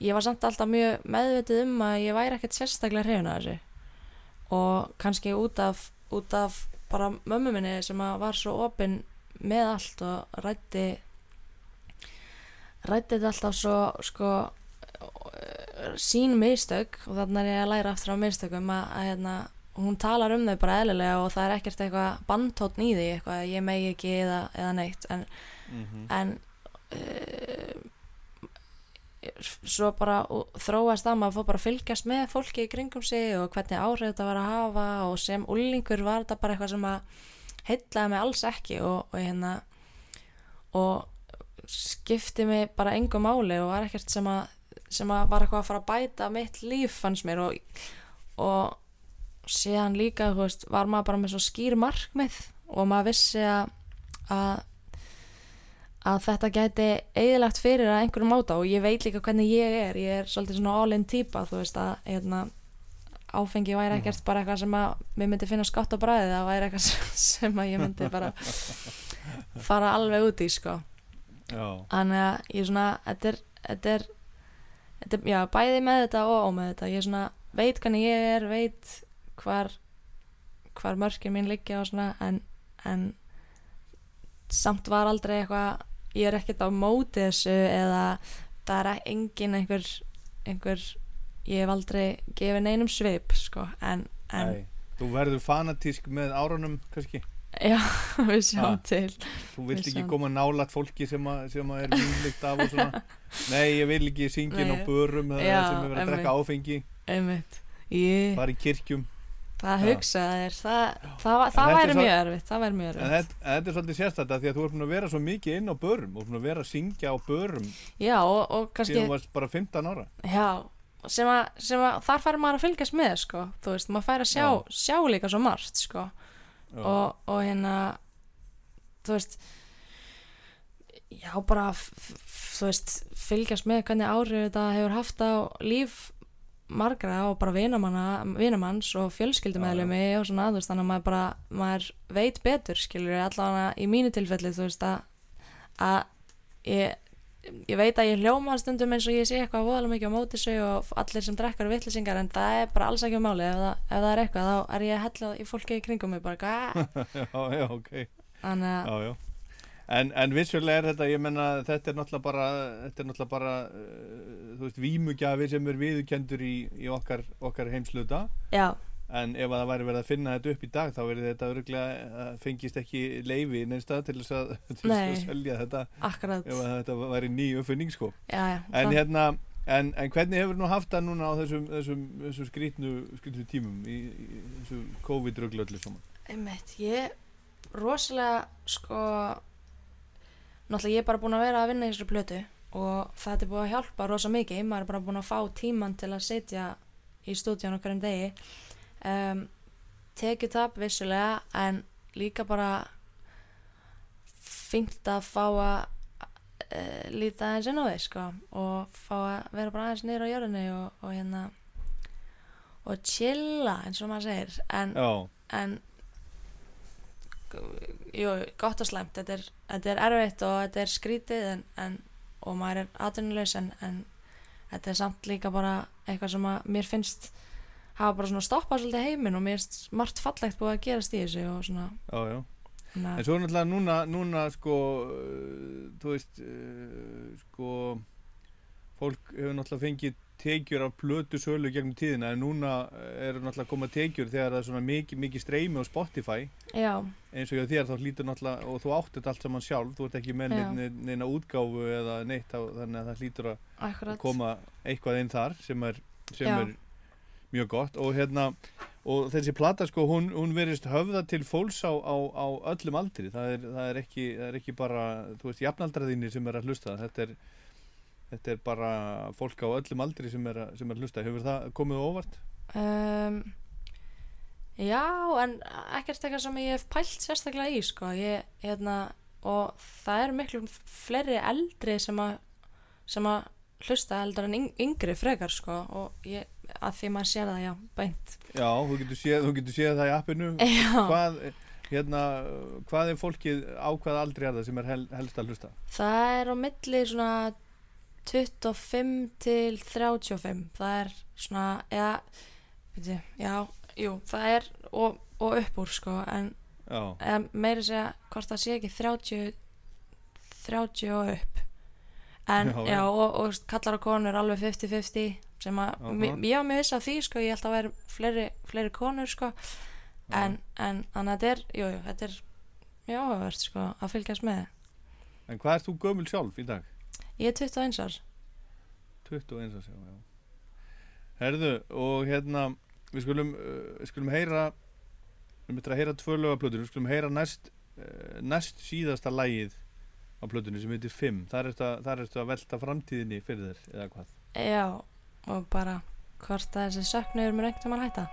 [SPEAKER 8] ég var samt alltaf mjög meðvitið um að ég væri ekkert sérstaklega hrifin að þessu. Og kannski út af, út af bara mömmu minni sem var svo opinn með allt og rætti rætti þetta alltaf svo sko sín mistök og þannig er ég að læra aftur á mistökum að, að hérna, hún talar um þau bara eðlilega og það er ekkert eitthvað bandtótn í því eitthvað að ég megi ekki eða, eða neitt. En,
[SPEAKER 1] Mm
[SPEAKER 8] en uh, svo bara þróast að maður fór bara að fylgjast með fólki í kringum sig og hvernig áhrif þetta var að hafa og sem úllingur var þetta bara eitthvað sem að heitlaði mig alls ekki og, og hérna og skipti mig bara engu máli og var ekkert sem að sem að var eitthvað að fara að bæta mitt líf fannst mér. Og, og síðan líka veist, var maður bara með svo skýr markmið og maður vissi að, að að þetta gæti eigilagt fyrir að einhverjum máta. Og ég veit líka hvernig ég er. Ég er svolítið svona all-in típa þú veist að hérna, áfengi væri ekkert bara eitthvað sem að mér myndi finna skátt á bræði það væri eitthvað sem- að ég myndi bara fara alveg út í sko. Þannig að ég svona þetta er, þetta er, þetta er já, bæði með þetta og ómeð þetta. Ég svona veit hvernig ég er veit hvar hvar mörkin mín liggja og svona en, en samt var aldrei eitthvað ég er ekkert á móti þessu eða það er engin einhver einhver ég hef aldrei gefið neinum svip sko en, en
[SPEAKER 1] þú verður fanatísk með árunum kannski?
[SPEAKER 8] Já, (laughs) við sjáum
[SPEAKER 1] Ha.
[SPEAKER 8] til.
[SPEAKER 1] Þú vilt ekki koma nálat fólki sem, að, sem að er vínlíkt af og svona? (laughs) Nei, ég vil ekki syngja á börum sem er verið að drekka áfengi.
[SPEAKER 8] Ég,
[SPEAKER 1] fara í kirkjum.
[SPEAKER 8] Það hugsaði þér það, það, það
[SPEAKER 1] þetta er
[SPEAKER 8] væri mjög erfitt það væri mjög erfitt.
[SPEAKER 1] þetta, en þetta er svolítið að því að þú ert að vera svo mikið inn á börum og búin að vera að syngja á börum
[SPEAKER 8] já og, og kannski
[SPEAKER 1] síðan þú varst bara 15 ára.
[SPEAKER 8] Já, sem að, sem að þar fær maður að fylgjast með sko, þú veist, maður fær að sjá, sjá líka svo margt sko. Og, og hérna þú veist já bara þú veist, fylgjast með hvernig áhrif þetta hefur haft á líf margra og bara vinamanns og fjölskyldumæðlumi og svona, veist, þannig að maður bara maður veit betur, skilur allavega í mínu tilfelli, þú veist að að ég ég veit að ég hljóma stundum eins og ég sé eitthvað voðalega mikið á móti sig og allir sem drekkar vittlisingar en það er bara alls ekki um máli ef ef það er eitthvað þá er ég hellað í fólki í kringum mig bara. (laughs)
[SPEAKER 1] Já, já, ok
[SPEAKER 8] þannig
[SPEAKER 1] Já, já En, en vissulega er þetta, ég menna, þetta er náttúrulega bara, þetta er náttúrulega bara, uh, þú veist, vímugjafi sem er viðurkendur í, í okkar, okkar heimsluta.
[SPEAKER 8] já,
[SPEAKER 1] En ef að það væri verið að finna þetta upp í dag, þá verið þetta öruglega, uh, fengist ekki leifi neinstað til þess að, (laughs) til að selja þetta,
[SPEAKER 8] akkurat.
[SPEAKER 1] Ef þetta væri ný uppfinning, sko. En
[SPEAKER 8] það-
[SPEAKER 1] hérna, en, en hvernig hefur nú haft það núna á þessum, þessum, þessum skrítnu, skrítnu tímum í, í þessu COVID-röglu öllu saman?
[SPEAKER 8] einmitt, ég rosalega sko náttúrulega ég er bara búin að vera að vinna í þessu plötu og það er búin að hjálpa rosa mikið. Maður er bara búin að fá tíman til að setja í stúdíun okkur um degi um, tekið tap vissulega en líka bara fínt að fá að uh, líta aðeins inn á því sko, og fá að vera bara aðeins niður á jörðinni og, og hérna og chilla eins og maður segir. En,
[SPEAKER 1] Já,
[SPEAKER 8] en jú, gott og slæmt. Þetta er, þetta er erfitt og þetta er skrítið en, en, og maður er atvinnulegs en, en þetta er samt líka bara eitthvað sem að mér finnst hafa bara svona stoppað svolítið heiminn og mér finnst margt fallegt búið að gerast í þessu og svona
[SPEAKER 1] já, já. En svo er náttúrulega núna, núna sko, uh, þú veist, uh, sko, fólk hefur náttúrulega fengið tekjur af plötu sölu gegnum tíðina en núna eru náttúrulega að koma tekjur þegar það er svona mikið, mikið streymi á Spotify.
[SPEAKER 8] Já,
[SPEAKER 1] eins og þér þá hlýtur náttúrulega, og þú átt þetta allt saman sjálf, þú ert ekki með neina, útgáfu eða neitt, þannig að það hlýtur að
[SPEAKER 8] akkurat.
[SPEAKER 1] koma eitthvað inn þar sem er, sem er mjög gott. Og hérna og þessi plata sko hún, hún verist höfða til fólks á, á, á öllum aldri. Það er, það, er ekki, það er ekki bara þú veist jafnaldraðinni sem er að hlusta. Þetta er, þetta er bara fólk á öllum aldri sem er, sem er að hlusta. Hefur það komið óvart?
[SPEAKER 7] um, Já, en ekkert eitthvað sem ég hef pælt sérstaklega í sko. ég, hérna, og það eru miklu fleiri eldri sem að sem að hlusta heldur en yng- yngri frekar sko, og ég, að því maður sér það já, beint
[SPEAKER 1] Já, þú getur séð, þú getur séð það í appinu (laughs)
[SPEAKER 7] Já.
[SPEAKER 1] hvað, hérna, hvað er fólkið á hvað aldri er það sem er hel, helst að hlusta?
[SPEAKER 7] Það er á milli svona 25 til 35 það er svona eða, veitu, já, jú það er og, og upp úr sko en
[SPEAKER 1] Já,
[SPEAKER 7] eða meiri segja hvort það sé ekki 30 30 og upp en
[SPEAKER 1] Já,
[SPEAKER 7] já,
[SPEAKER 1] já.
[SPEAKER 7] og, og kallar og konur alveg 50-50 sem að,
[SPEAKER 1] Aha.
[SPEAKER 7] mi- ég var mjög viss af því sko, ég held að vera fleiri, fleiri konur sko en, en þannig að þetta er, jú, jú, þetta er mjög áhugavert sko að fylgjast með
[SPEAKER 1] en hvað ert þú gömul sjálf í dag?
[SPEAKER 7] ég er 21 árs
[SPEAKER 1] 21 að sjá, já. Herðu, og hérna, við skulum, uh, skulum heyra, við myndum að heyra tvö lög af plötunum, við skulum heyra næst, uh, næst síðasta lægið á plötunum sem heitir 5. Þar ertu að, að velta framtíðinni fyrir þér, eða hvað?
[SPEAKER 7] Já, og bara hvort að þessi söknuður mér einhvern veginn hætta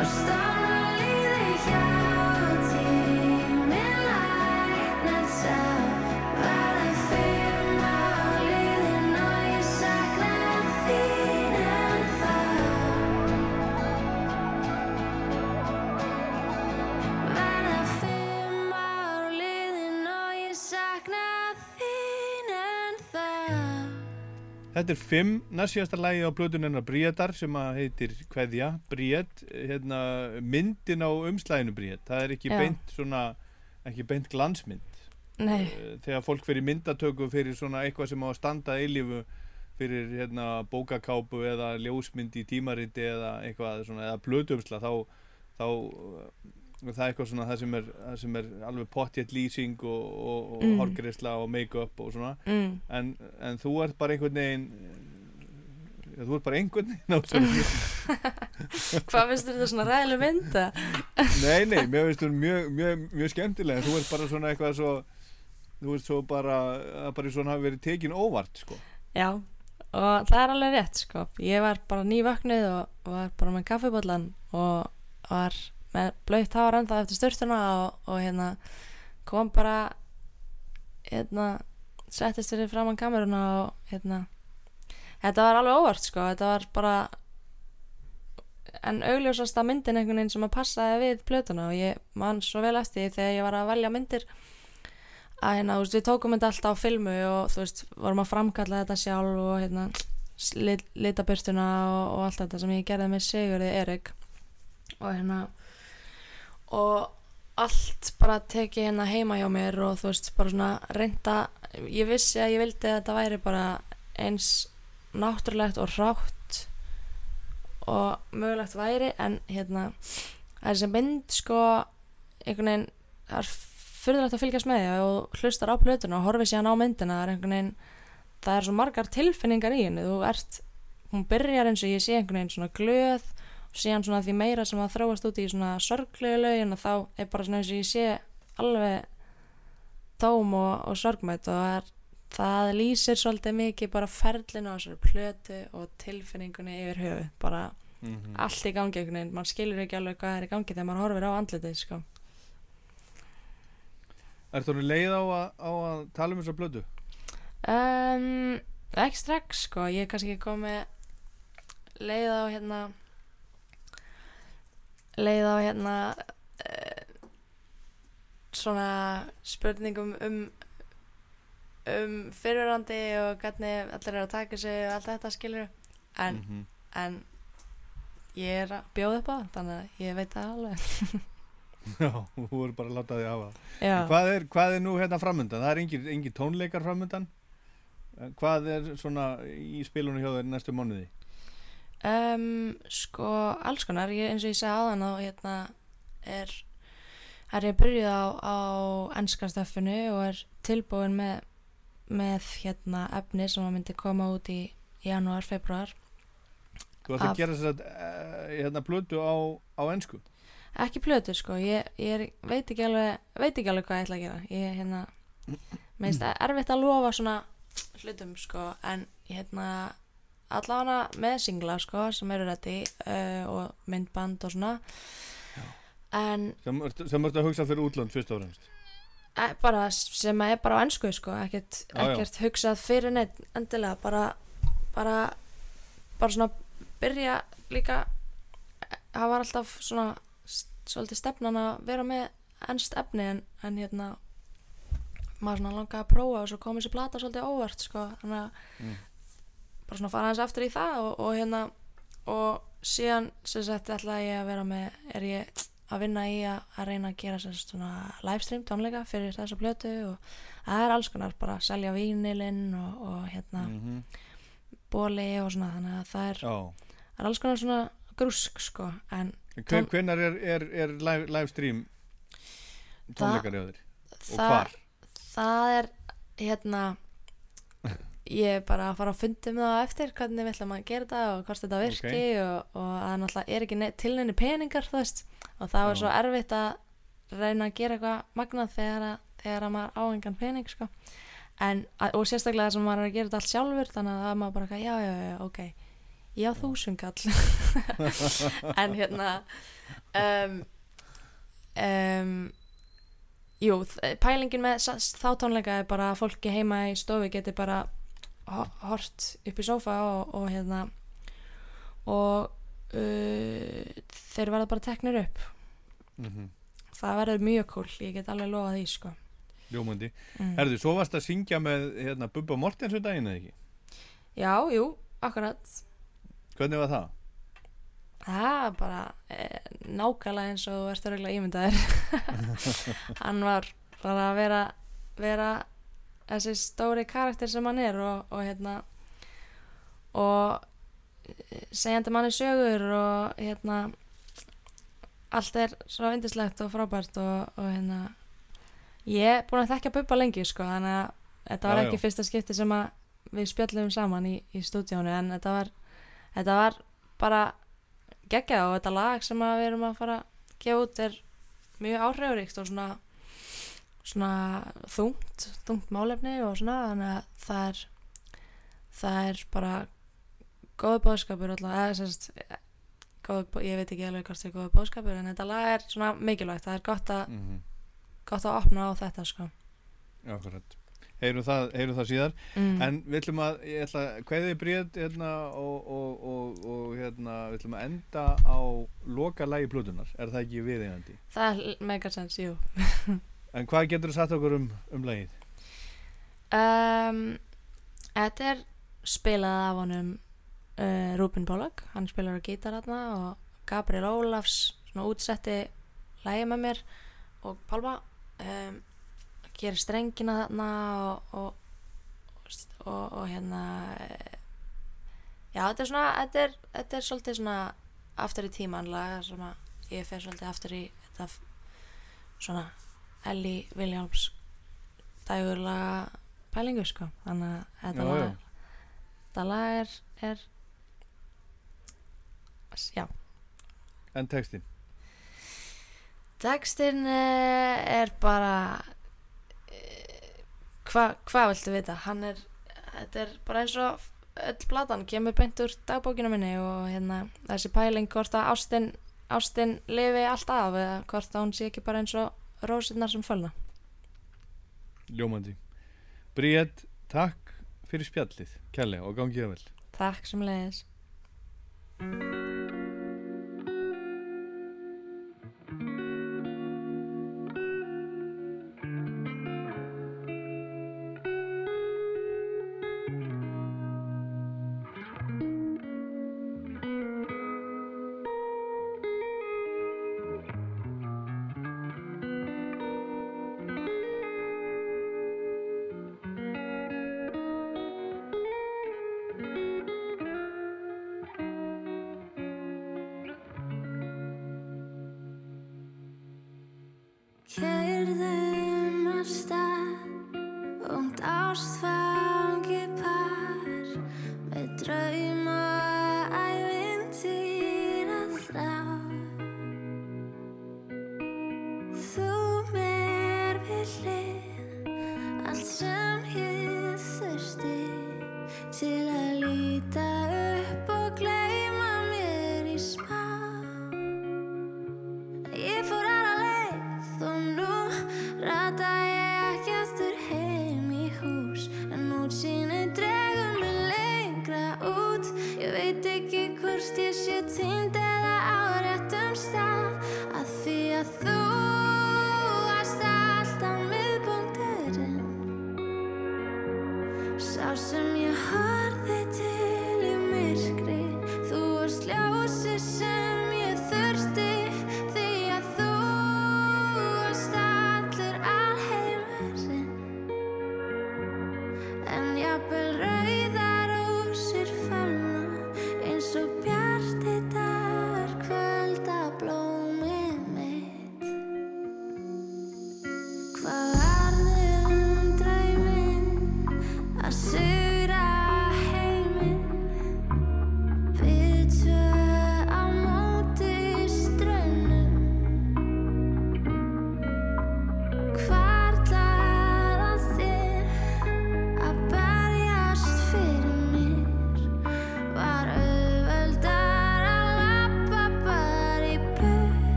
[SPEAKER 9] Hvort
[SPEAKER 1] Þetta er fimm, næst síðasta lægi á blöðun hennar Bríetar sem heitir Kveðja, Bríet, hérna, myndin á umslæðinu Bríet, það er ekki
[SPEAKER 8] Já.
[SPEAKER 1] beint svona, ekki beint glansmynd.
[SPEAKER 8] Nei,
[SPEAKER 1] Eh, Þegar fólk fyrir myndatöku fyrir svona eitthvað sem á að standa eilífu fyrir hérna bókakápu eða ljósmynd í tímariti eða eitthvað svona, eða blöðumsla þá, þá það er eitthvað svona það sem er, það sem er alveg pottjett lýsing og, og, og
[SPEAKER 8] Mm.
[SPEAKER 1] og make-up og svona
[SPEAKER 8] mm,
[SPEAKER 1] en, en þú ert bara einhvern veginn ja, þú ert bara einhvern veginn (laughs)
[SPEAKER 8] hvað finnst þér þetta svona ræðileg mynda?
[SPEAKER 1] nei, nei, mér finnst þú mjög, mjög, mjög skemmtilega þú ert bara svona eitthvað svo þú ert svo bara, að bara svona hafi verið tekin óvart sko.
[SPEAKER 8] Já, og það er alveg rétt sko. Ég var bara nývöknuð og, var bara með kaffibóllan og var með blöytt hár ennþá eftir styrtuna og, og hérna kom bara hérna settist fyrir framann kameruna og hérna þetta var alveg óvart sko. Þetta var bara en augljósasta myndin einhvern veginn sem að passaði við plötuna og ég man svo vel eftir þegar ég var að velja myndir að hérna, þú veist, við tókum þetta alltaf á filmu og þú veist, vorum að framkalla þetta sjálf og hérna lit, litabyrstuna og, og allt þetta sem ég gerði með Sigurði Erik og hérna og allt bara tekið hérna heima hjá mér og þú veist, bara svona reynda, ég vissi að ég vildi að þetta væri bara eins náttúrulegt og rátt og mögulegt væri en hérna þessi mynd sko einhvern veginn það er fyrðulegt að fylgjast með því og hlustar á plötuna og horfið síðan á myndina það er einhvern veginn það er svo margar tilfinningar í henni þú ert, hún byrjar eins og ég sé einhvern veginn svona glöð síðan svona því meira sem það þróast út í svona sorglegu lögin og þá er bara svona eins og ég sé alveg tóm og, og sorgmætt og það, er, það lýsir svolítið mikið bara ferlinu á þessari plötu og tilfinningunni yfir höfu bara
[SPEAKER 1] mm
[SPEAKER 8] allt í gangi einhvern veginn, mann skilur ekki alveg hvað er í gangi þegar maður horfir á andlitið sko.
[SPEAKER 1] Er þú leið á að, á að tala um þessa blödu?
[SPEAKER 8] um, ekki strax sko, ég er kannski komið leið á hérna leið á hérna uh, svona spurningum um um fyrirrandi og hvernig allir eru að taka sig og allt þetta skilur en,
[SPEAKER 1] Mhm.
[SPEAKER 8] en ég er að bjóða upp á það þannig að ég veit það alveg
[SPEAKER 1] Já, þú voru bara að láta því hafa það.
[SPEAKER 8] Já.
[SPEAKER 1] Hvað er, hvað er nú hérna framöndan? Það er engin, engin tónleikar framöndan En Hvað er svona í spilunum hjá þér næstu mánuði?
[SPEAKER 8] Um, sko, alls konar, ég, eins og ég segi áðan þá hérna er, er ég byrjuð á, á ennska stöffinu og er tilbúin með, með hérna efni sem að myndi koma út í janúar, februar
[SPEAKER 1] Þú ætti að gera þess að hérna blödu á, á ennsku
[SPEAKER 8] ekki plötur sko, ég, ég er, veit, ekki alveg, veit ekki alveg hvað ég ætla að gera. Ég hérna, meðist (clears throat) erfitt að lofa svona hlutum sko, en hérna allavega með singla sko, sem eru rætti uh, og myndband og svona en
[SPEAKER 1] sem ertu að hugsa fyrir útlönd fyrst og fremst
[SPEAKER 8] e, bara sem er bara á ennsku sko, ekkert,
[SPEAKER 1] Já, já.
[SPEAKER 8] ekkert hugsað fyrir neitt endilega, bara bara, bara svona byrja líka var alltaf svona svolítið stefnan að vera með ennst efni en, en hérna maður svona langaði að prófa og svo kom þessi plata svolítið óvart sko, þannig að
[SPEAKER 1] Mm.
[SPEAKER 8] Bara svona fara hans aftur í það og, og hérna og síðan sem sagt ætla ég að vera með er ég að vinna í að, að reyna að gera sem svona livestream tónleika fyrir þessa plötu og það er alls konar bara að selja vínilinn og, og hérna
[SPEAKER 1] Mhm.
[SPEAKER 8] bóli og svona þannig að það er,
[SPEAKER 1] Já
[SPEAKER 8] það er alls konar svona grúsk sko en
[SPEAKER 1] Hven, Hvenær er, er, er live, live stream tónleikar hjá þér? Og hvar?
[SPEAKER 8] það er hérna ég er bara að fara að fundi með það eftir hvernig við ætlum að gera þetta og hvort þetta virki og, og að náttúrulega er ekki ne- til neini peningar þú veist. Og það var
[SPEAKER 1] Já.
[SPEAKER 8] svo erfitt að reyna að gera eitthvað magnað þegar, að, þegar að maður á engan pening sko. en, að, og sérstaklega þess að maður er að gera þetta allt sjálfur þannig að það maður bara já, já, já, ok. Ég á þúsungall (laughs) en hérna um, um, jú, pælingin með þá tónleika er bara að fólki heima í stofu geti bara hort upp í sófa og, og hérna og uh, þeir verða bara teknir upp
[SPEAKER 1] Mhm.
[SPEAKER 8] það verður mjög cool, ég get alveg lofað því sko
[SPEAKER 1] Ljómandi.
[SPEAKER 8] Mm.
[SPEAKER 1] Herðu, svo varst að syngja með hérna, Bubba Mortens um daginn eða ekki?
[SPEAKER 8] já, jú, akkurat
[SPEAKER 1] Hvernig var það?
[SPEAKER 8] Það er bara e, nákvæmlega eins og þú ert örgulega ímyndaður. (laughs) (laughs) hann var bara að vera, vera þessi stóri karakter sem hann er og, og hérna og eh, segjandi manni sögur og hérna allt er svo vindislegt og frábært og, og hérna ég er búin að þekka Bubba lengi sko þannig að þetta var
[SPEAKER 1] Já, já.
[SPEAKER 8] ekki fyrsta skipti sem að við spjöllum saman í, í stúdíónu en þetta var, þetta var bara geggja og þetta lag sem við erum að fara að gefa út er mjög áhrifuríkt og svona svona þungt þungt málefni og svona þannig að það er það er bara góð bóðskapur alltaf ég veit ekki alveg hvort það er góð bóðskapur en þetta lag er svona mikilvægt það er gott að,
[SPEAKER 1] Mm
[SPEAKER 8] gott að opna á þetta sko
[SPEAKER 1] Akkurat. Heyrum það, heyrum það síðar.
[SPEAKER 8] mm.
[SPEAKER 1] En við ætlum að, ég ætla að kveði bríð hérna og, og, og, og hérna, við ætlum að enda á loka lagi plútunar. Er það ekki viðeigandi?
[SPEAKER 8] það er mega sens, jú (laughs)
[SPEAKER 1] En hvað getur þú sagt okkur um, um lagið?
[SPEAKER 8] um, Þetta er spilað af honum uh, Rúbin Pollock, hann spilar á gítar hérna og Gabriel Ólafs svona útsetti lægi með mér og Pálma um, gerir strengina þarna og, og, og, og hérna já þetta er svona þetta er, þetta er svolítið svona aftur í tíman laga sem að ég fer svolítið aftur í þetta svona Ellie Williams dægurlaga pælingu sko þannig að þetta
[SPEAKER 1] Já,
[SPEAKER 8] lag
[SPEAKER 1] já.
[SPEAKER 8] þetta lag er, er já
[SPEAKER 1] En textin?
[SPEAKER 8] Textin uh, er bara uh, hvað hva viltu vita hann er, þetta er bara eins og öll platan kemur beint úr dagbókinu minni og hérna þessi pæling hvort að ástin, ástin lifi allt af eða hvort að hún sé ekki bara eins og rósinnar sem fölna
[SPEAKER 1] Ljómandi. Bríð, takk fyrir spjallið, kærlega og gangið það vel.
[SPEAKER 8] Takk sem leiðis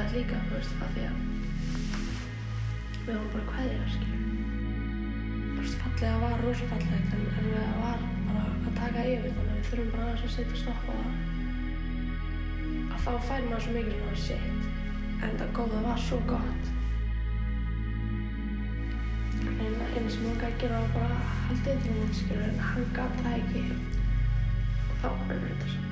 [SPEAKER 8] fallegt líka, þú veist, af því að við vorum bara kveðja, skilur. Þú veist, fallega var rosa fallegt, en það var bara að taka yfir, þannig að við þurfum bara aðeins að setja stopp á það. Að þá fær maður svo mikið svona shit, en það góða var svo gott. En eina sem hann gæti gera var bara að halda yfir hún, skilur, en hann gat það ekki. Og þá var þetta svo,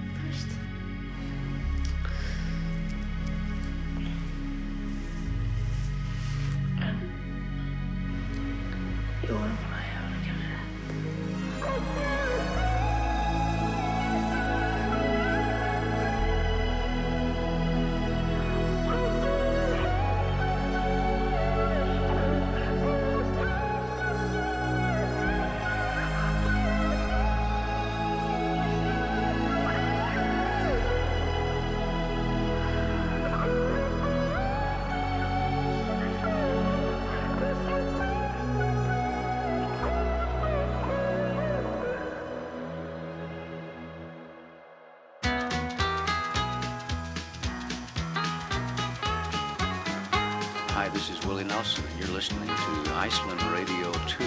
[SPEAKER 10] listening to Iceland Radio 2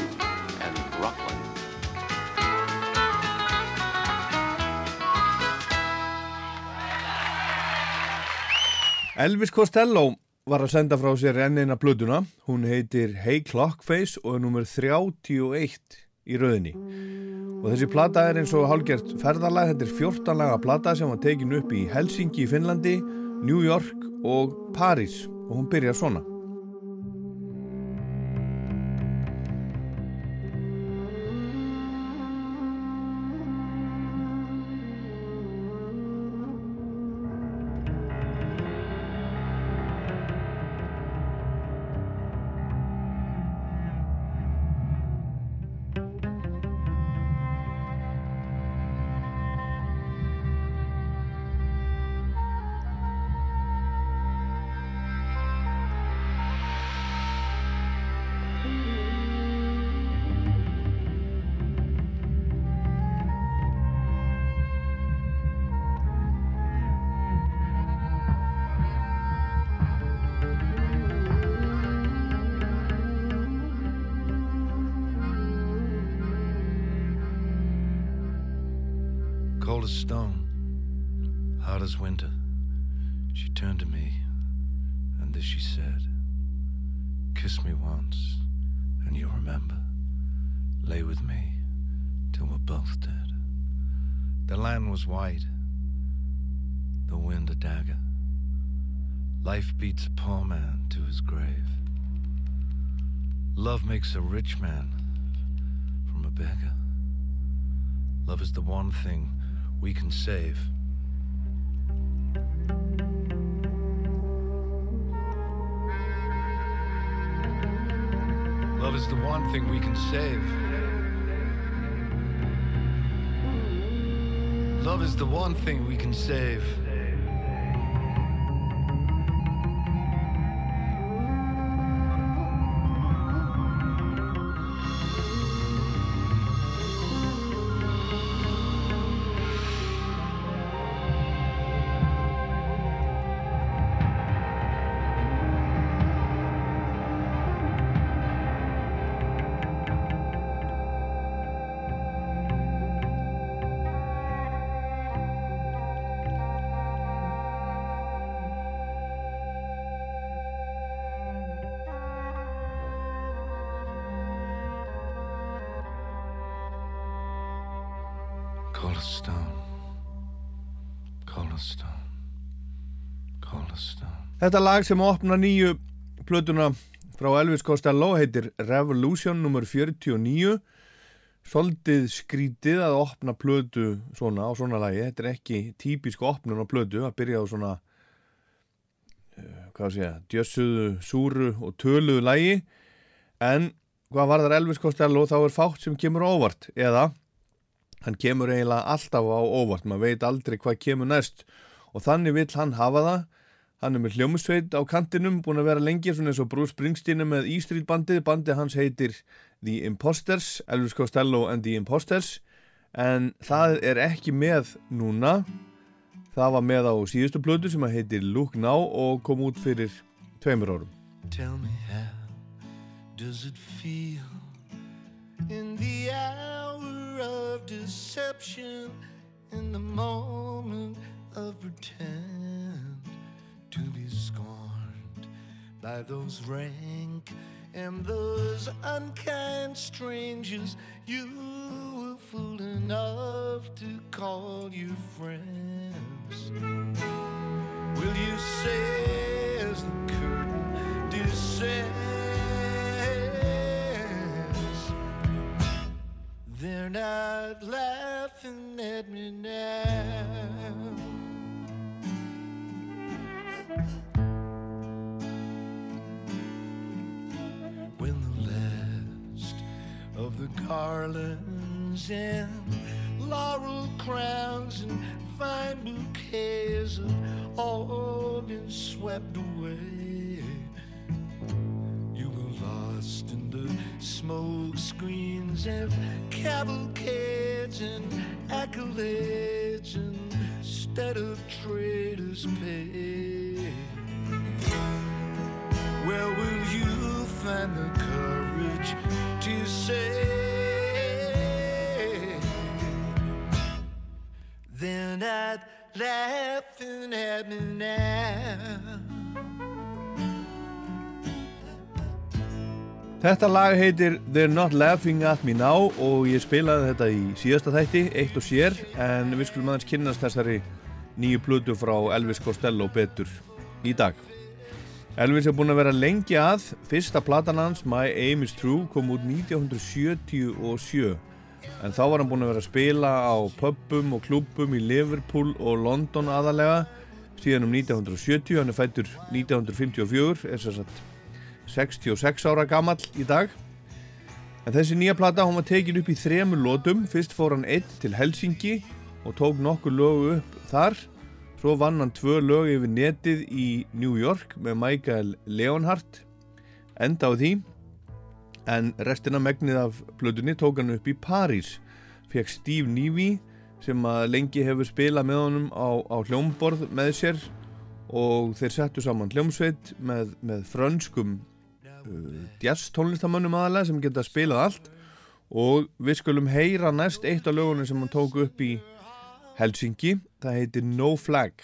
[SPEAKER 10] and Rockland.
[SPEAKER 1] Elvis Costello var að senda frá sér enn eina blöðuna. Hún heitir Hey Clockface og er nummer 31 í rauðinni. Og þessi plata er eins og hálgert ferðalag. Þetta er 14 laga plata sem var tekin upp í Helsingi í Finnlandi, New York og Paris. Og hún byrjar svona.
[SPEAKER 11] Cold as stone, hot as winter. She turned to me, and this she said Kiss me once, and you'll remember. Lay with me till we're both dead. The land was white, the wind a dagger. Life beats a poor man to his grave. Love makes a rich man from a beggar. Love is the one thing we can save. Love is the one thing we can save. Love is the one thing we can save.
[SPEAKER 1] Þetta lag sem opna nýju plötuna frá Elvis Costello heitir Revolution nr. 49 Soldið skrítið að opna plötu svona á svona lagi. Þetta er ekki típisk opnun á plötu að byrja á svona uh, hvað sé ég, djössuðu, súru og töluðu lagi. En hvað var þar Elvis Costello þá er fátt sem kemur óvart. Eða hann kemur eiginlega alltaf á óvart. Maður veit aldrei hvað kemur næst. Og þannig vill hann hafa það hann er með hljómusveit á kantinum búin að vera lengi svona eins og Bruce Springsteen með E Street bandið, bandið hans heitir The Imposters, Elvis Costello and The Imposters. En það er ekki með núna. Það var með á síðustu plötu sem að heitir Look Now og kom út fyrir tveimur árum.
[SPEAKER 11] Tell me how does it feel in the hour of deception, in the moment of pretend to be scorned by those rank and those unkind strangers you were fool enough to call you friends. Will you say as the curtain descends? They're not laughing at me now. When the last of the garlands and laurel crowns and fine bouquets have all been swept away. You were lost in the smoke screens of cavalcades and accolades instead of traders' pay. Where will you find the courage to say they're not laughing at me now?
[SPEAKER 1] Þetta lag heitir They're Not Laughing At Me Now og ég spilaði þetta í síðasta þætti, eitt og sér en við skulum aðeins kynnast þessari nýju plötu frá Elvis Costello betur í dag. Elvis er búinn að vera lengi að, fyrsta platan hans My Aim Is True kom út 1977 en þá var hann búinn að vera að spila á pubum og klubum í Liverpool og London aðalega síðan um 1970, hann er fættur 1954, er sér satt 66 ára gamall í dag. En þessi nýja plata hún var tekin upp í þremur lótum fyrst fór hann einn til Helsingi og tók nokkur lögu upp þar svo vann hann tvö lög yfir netið í New York með Michael Leonhardt. Enda á því. En restina megnið af plötunni tók hann upp í París. Fekk Steve Neevy sem að lengi hefur spilað með honum á, á hljómborð með sér. Og þeir settu saman hljómsveit með, með frönskum uh, jazz tónlistamönnum aðalega sem geta spilað allt. Og við skulum heyra næst eitt af lögunum sem hann tók upp í Helsingi það heitir No Flag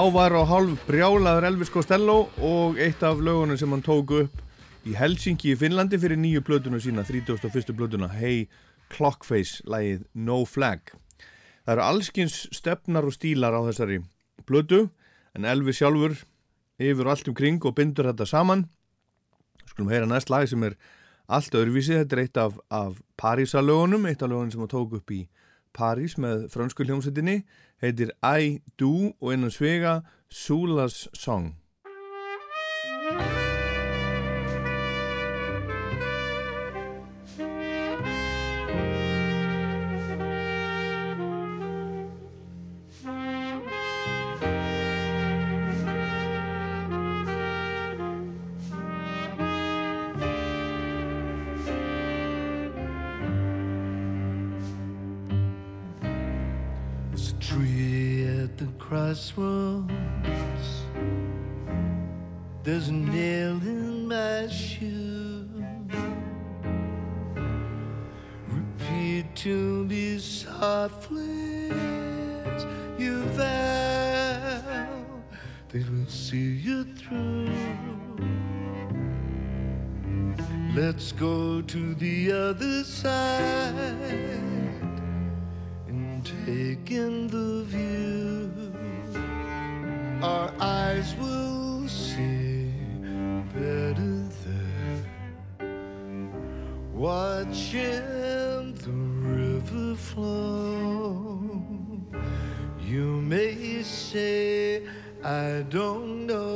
[SPEAKER 1] Hávær og hálf brjálaður Elvis Costello og eitt af lögunum sem hann tók upp í Helsingi í Finnlandi fyrir nýju blötuna sína, 31. blötuna Hey Clockface, lægið No Flag. Það eru allskins stefnar og stílar á þessari blötu en Elvis sjálfur yfir allt um kring og bindur þetta saman. Skulum heyra næst lag sem er allt öðruvísi, þetta er eitt af, af Parísalögunum, eitt af lögunum sem hann tók upp í París með frönsku hljómsveitinni heitir I Do og innan svega Sula's Song
[SPEAKER 11] as you vow that we'll see you through. Let's go to the other side and take in the view. Our eyes will see better there. Watching flow. You may say, I don't know,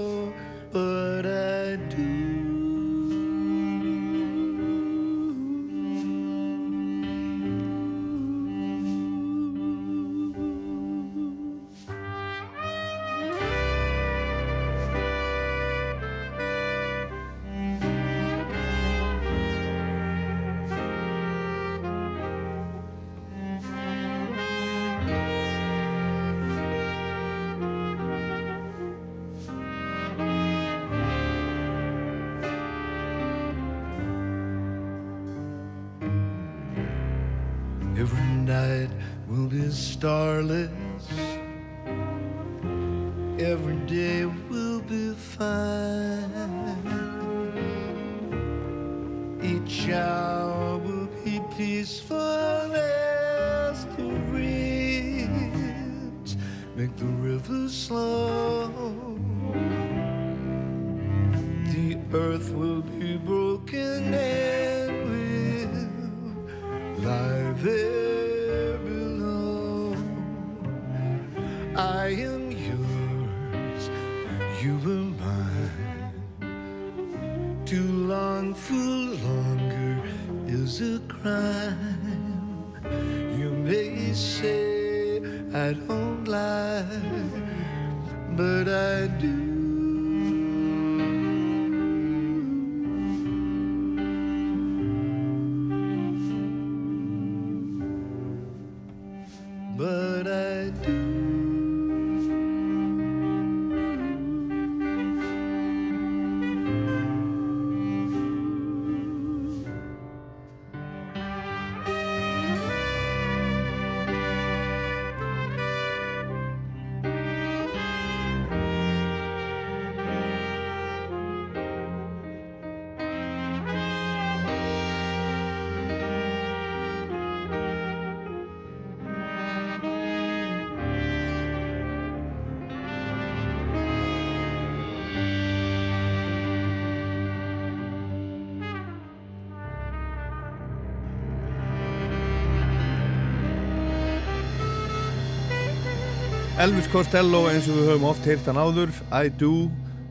[SPEAKER 1] Elvis Costello eins og við höfum oft heyrt hann áður I Do,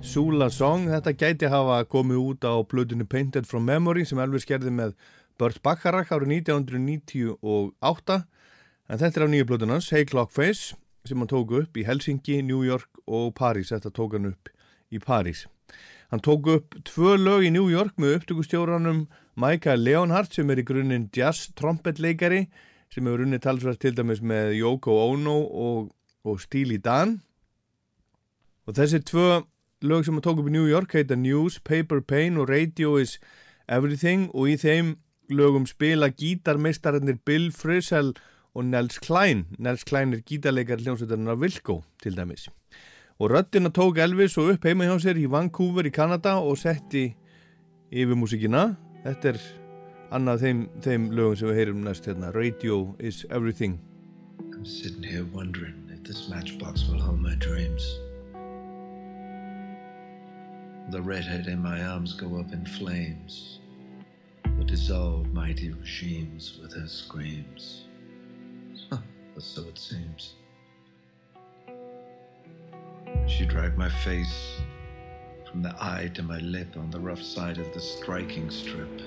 [SPEAKER 1] Sula Song. Þetta gæti hafa komið út á blöðinu Painted from Memory sem Elvis gerði með Burt Bacharach árið 1998 en þetta er á nýju blöðunans Hey Clockface sem hann tók upp í Helsingi, New York og París. Þetta tók hann upp í París. Hann tók upp tvö lög í New York með upptökustjóranum Micah Leonhardt sem er í grunninn jazz trompetleikari sem hefur unnið talsvært til dæmis með Yoko Ono og og Steely Dan. Og þessi tvö lög sem að tók upp í New York heita News, Paper Pain og Radio is Everything. Og í þeim lögum spila gítarmeistararnir Bill Frisell og Nels Klein. Nels Klein er gítarleikar hljómsveitarnar Vilko til dæmis. Og röddina tók Elvis og upp heima hjá sér í Vancouver í Kanada og setti yfir músikina þetta er annað þeim, þeim lögum sem við heyrum næst hérna. Radio is Everything.
[SPEAKER 12] I'm sitting here wondering this matchbox will hold my dreams. The redhead in my arms go up in flames, will dissolve mighty regimes with her screams. Huh, so it seems. She dragged my face from the eye to my lip on the rough side of the striking strip,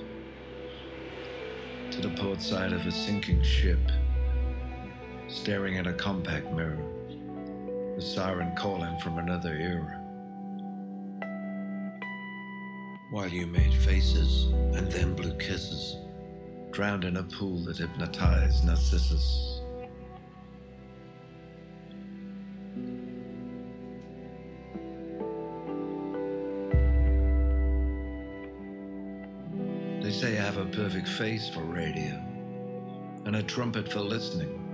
[SPEAKER 12] to the port side of a sinking ship staring at a compact mirror, the siren calling from another era. While you made faces and then blew kisses, drowned in a pool that hypnotized Narcissus. They say I have a perfect face for radio and a trumpet for listening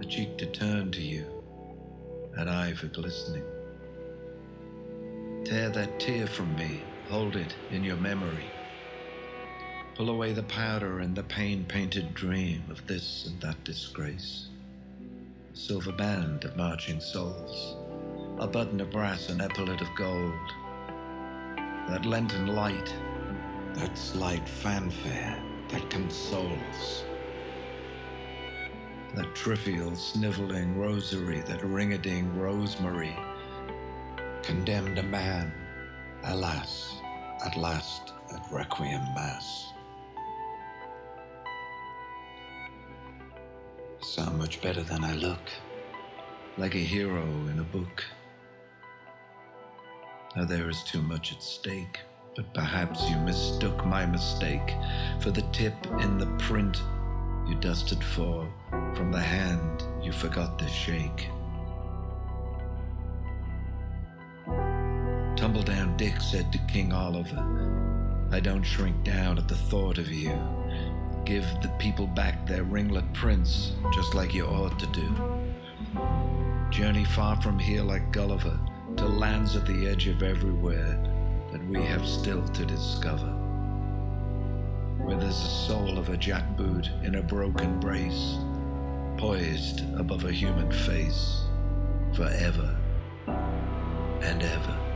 [SPEAKER 12] a cheek to turn to you, an eye for glistening. Tear that tear from me, hold it in your memory. Pull away the powder and the pain painted dream of this and that disgrace. A silver band of marching souls, a button of brass, an epaulet of gold. That Lenten light, that slight fanfare that consoles that trivial sniveling rosary, that ring-a-ding rosemary, condemned a man, alas, at last at requiem mass. Sound much better than I look, like a hero in a book. Now there is too much at stake, but perhaps you mistook my mistake for the tip in the print you dusted for from the hand you forgot to shake. Tumbledown Dick said to King Oliver, I don't shrink down at the thought of you. Give the people back their ringlet prince, just like you ought to do. Journey far from here like Gulliver, to lands at the edge of everywhere that we have still to discover where there's the soul of a jackboot in a broken brace, poised above a human face, forever and ever.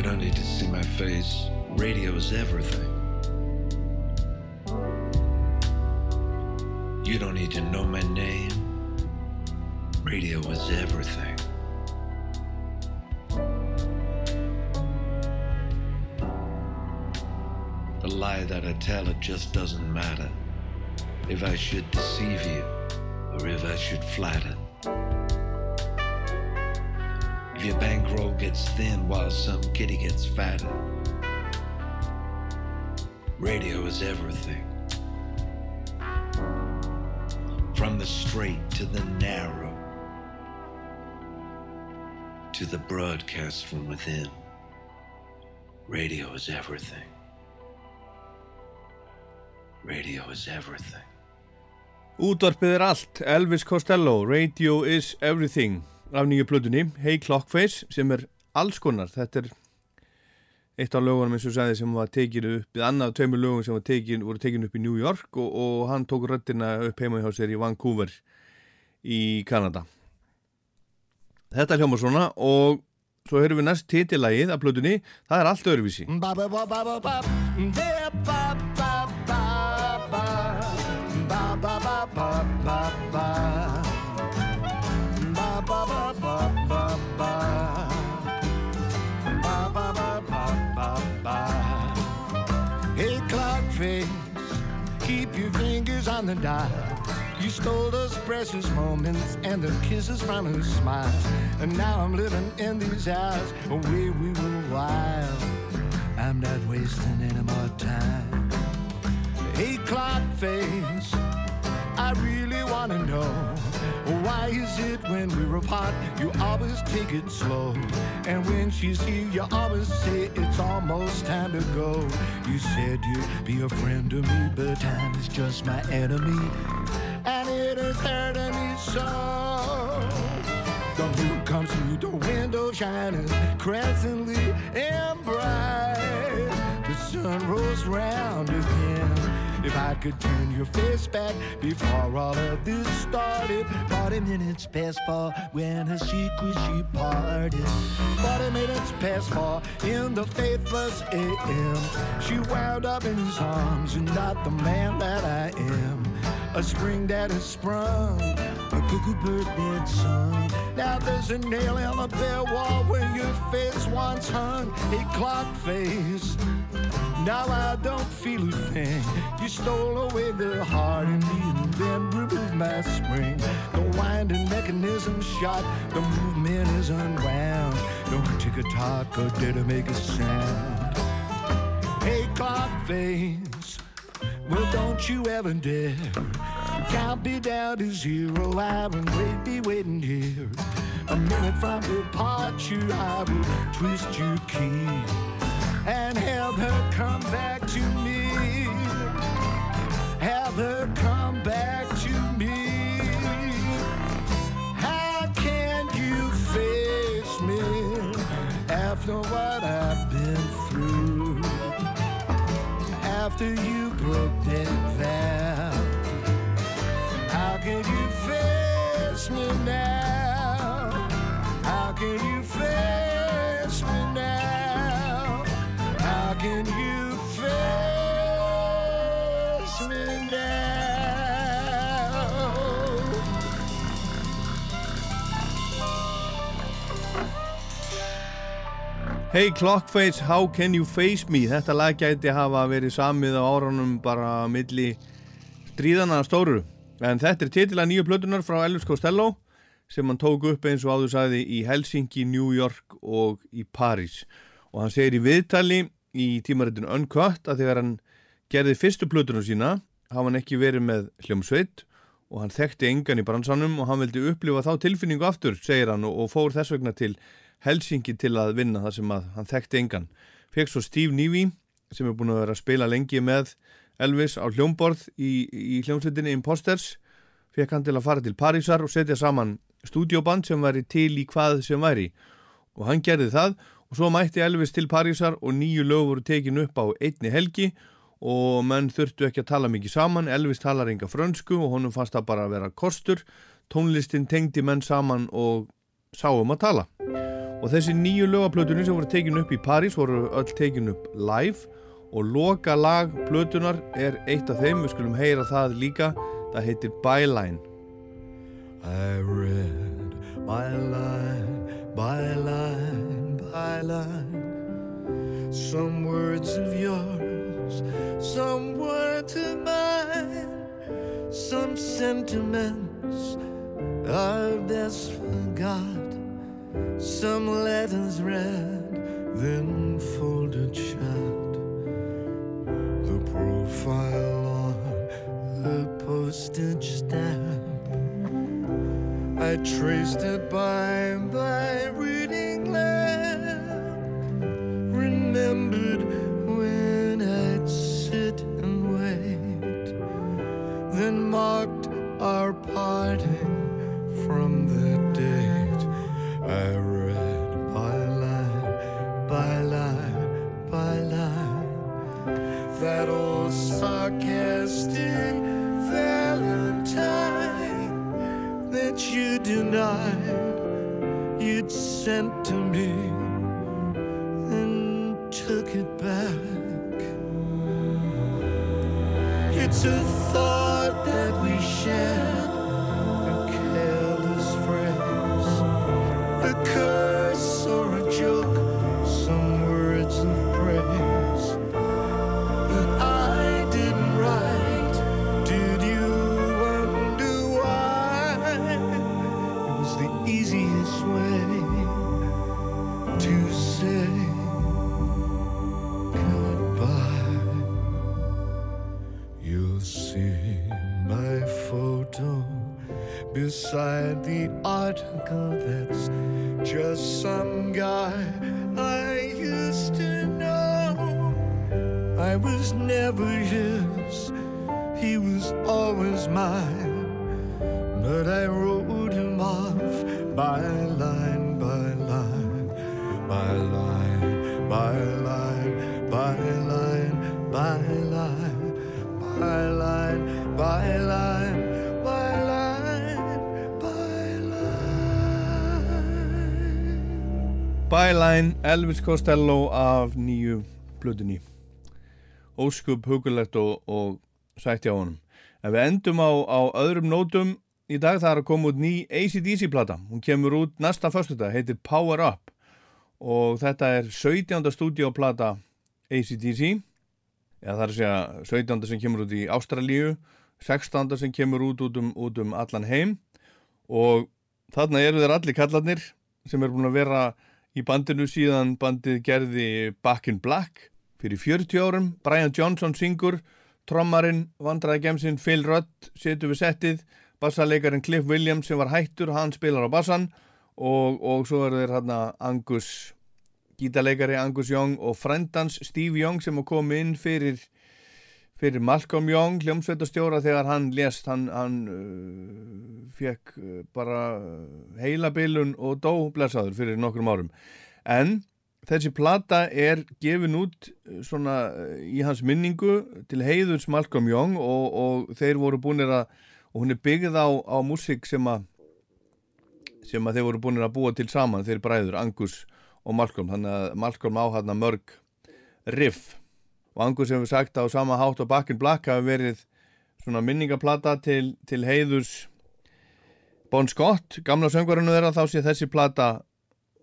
[SPEAKER 12] You don't need to see my face. Radio is everything. You don't need to know my name. Radio is everything. The lie that I tell, it just doesn't matter. If I should deceive you, or if I should flatter. Your bankroll gets thin while some kitty gets fatter. Radio is everything. From the straight to the narrow, to the broadcast from within. Radio is everything. Radio is everything.
[SPEAKER 1] Útvarpið er allt, Elvis Costello, Radio is Everything af nýju plötunni, Hey Clockface sem er alls konar, þetta er eitt af lögunum eins og sagði sem var tekinu upp, eða annað tveimur lögum sem tekin, voru tekinu upp í New York og, og hann tók röttina upp heima hjá sér í Vancouver í Kanada Þetta er hljóma svona og svo höfum við næst titilægið af plötunni, það er allt öðruvísi
[SPEAKER 11] Ba ba ba ba the dial You stole those precious moments and the kisses from her smile. And now I'm living in these hours away we were wild. I'm not wasting any more time. Hey, clock face, I really wanna know why is it when we're apart you always take it slow, and when she's here you always say it's almost time to go. You said you'd be a friend to me, but time is just my enemy, and it is hurting me so. The moon comes through the window shining crescently and bright. The sun rolls round again. If I could turn your face back before all of this started, 40 minutes past four when her secret she parted. 40 minutes past four in the faithless AM. She wound up in his arms and not the man that I am. A spring that has sprung, cuckoo bird that sung. Now there's a nail in the bare wall where your face once hung, a clock face. Now I don't feel a thing. You stole away the heart in me and then removed my spring. The winding mechanism shot, the movement is unwound. No tick a tock or did it make a sound. Hey, clock face. Well, don't you ever dare count me down to zero. I will wait, be waiting here. A minute from departure, I will twist your key and have her come back to me. Have her come back to me. How can you face me after what After you broke that vow, how can you face me now? How can you
[SPEAKER 1] Hey Clockface, how can you face me? Þetta lag gæti hafa verið samið á árunum bara milli stríðana stóru. En þetta er titila nýju plötunar frá Elvis Costello sem hann tók upp eins og áður sagði í Helsinki, New York og í París. Og hann segir í viðtali í tímaritinu Uncut að þegar hann gerði fyrstu plötunum sína hafa hann ekki verið með hljómsveit og hann þekkti engan í bransanum og hann vildi upplifa þá tilfinningu aftur, segir hann, og fór þess vegna til Helsingi til að vinna þar sem að hann þekkti engan. Fekk svo Steve Neevy sem er búin að vera að spila lengi með Elvis á hljómborð í, í hljómsveitinni Imposters. Fekk hann til að fara til Parísar og setja saman stúdioband sem væri til í hvað sem væri. Og hann gerði það og svo mætti Elvis til Parísar og nýju lög voru tekin upp á einni helgi og menn þurftu ekki að tala mikið saman. Elvis talar enga frönsku og honum fannst það bara að vera kostur. Tónlistin tengdi menn saman og sáum að tala. Og þessi nýju lögaplötunni sem voru tekinu upp í París voru öll tekinu upp live og loka lag plötunar er eitt af þeim, við skulum heyra það líka, það heitir Byline.
[SPEAKER 11] I read by line, by line, by line. Some words of yours, some words of mine, some sentiments are best forgot. Some letters read, then folded shut. The profile on a postage stamp. I traced it by my reading lamp. Remembered when I'd sit and wait, then marked our parting from that date. I read by line, by line, by line, that old sarcastic valentine that you denied you'd sent to me, and took it back. It's a thought that a
[SPEAKER 1] Byline, Elvis Costello af nýju blöðunni óskup hugulegt og, og sætti á honum en við endum á, á öðrum nótum í dag það er að koma út ný ACDC plata hún kemur út næsta föstudag, heitir Power Up og þetta er 17. stúdíoplata ACDC ja, það er að segja 17. sem kemur út í Ástralíu 16. sem kemur út út um, út um allan heim og þarna eru þeir allir kallarnir sem er búin að vera í bandinu síðan bandið gerði Back in Black fyrir 40 árum Brian Johnson syngur trommarinn, vandraði gemsinn Phil Rudd setur við settið bassalegarinn Cliff Williams sem var hættur hann spilar á bassan og, og svo er þeir hérna Angus gítarleikari Angus Young og frendans Steve Young sem kom inn fyrir fyrir Malcolm Young hljómsveitastjóra þegar hann lést hann, hann uh, fekk uh, bara heilabilun og dó blessaður fyrir nokkrum árum. En þessi plata er gefin út uh, svona uh, í hans minningu til heiðurs Malcolm Young og, og þeir voru búinir að og hún er byggð á, á músík sem að sem að þeir voru búinir að búa til saman þeir bræður Angus og Malcolm. Þannig að Malcolm á hann mörg riff og Angus hefur sagt á sama hátt og Back in Black hafi verið svona minningaplata til, til heiðurs Bon Scott, gamla söngvarinu þeirra þá sé þessi plata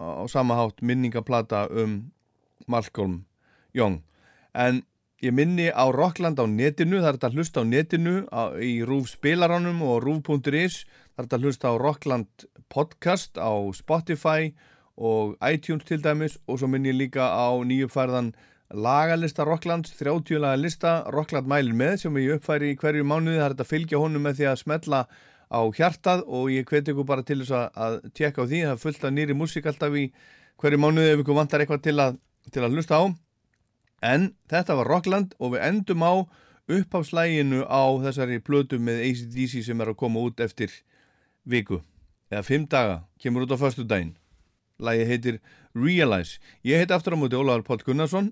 [SPEAKER 1] á sama hátt minningaplata um Malcolm Young. En ég minni á Rockland á netinu það er þetta að hlusta á netinu á, í Rúf spilaranum og Rúf.is það er þetta að hlusta á Rockland podcast á Spotify og iTunes til dæmis og svo minni ég líka á nýjupfærðan lagalista Rocklands, 30 laga lista Rockland mælir með sem ég uppfæri í hverju mánuði, það er þetta að fylgja honum með því að smetla á hjartað og ég hveti ykkur bara til þess að, að tjekka á því, það er fullt af nýri músík alltaf í hverju mánuði ef ykkur vantar eitthvað til að, til að hlusta á en þetta var Rockland og við endum á uppháfslæginu á þessari plötu með ACDC sem er að koma út eftir viku eða fimm daga, kemur út á förstu daginn Lægi heitir Realize. Ég heit aftur á móti Ólaður Páll Gunnarsson.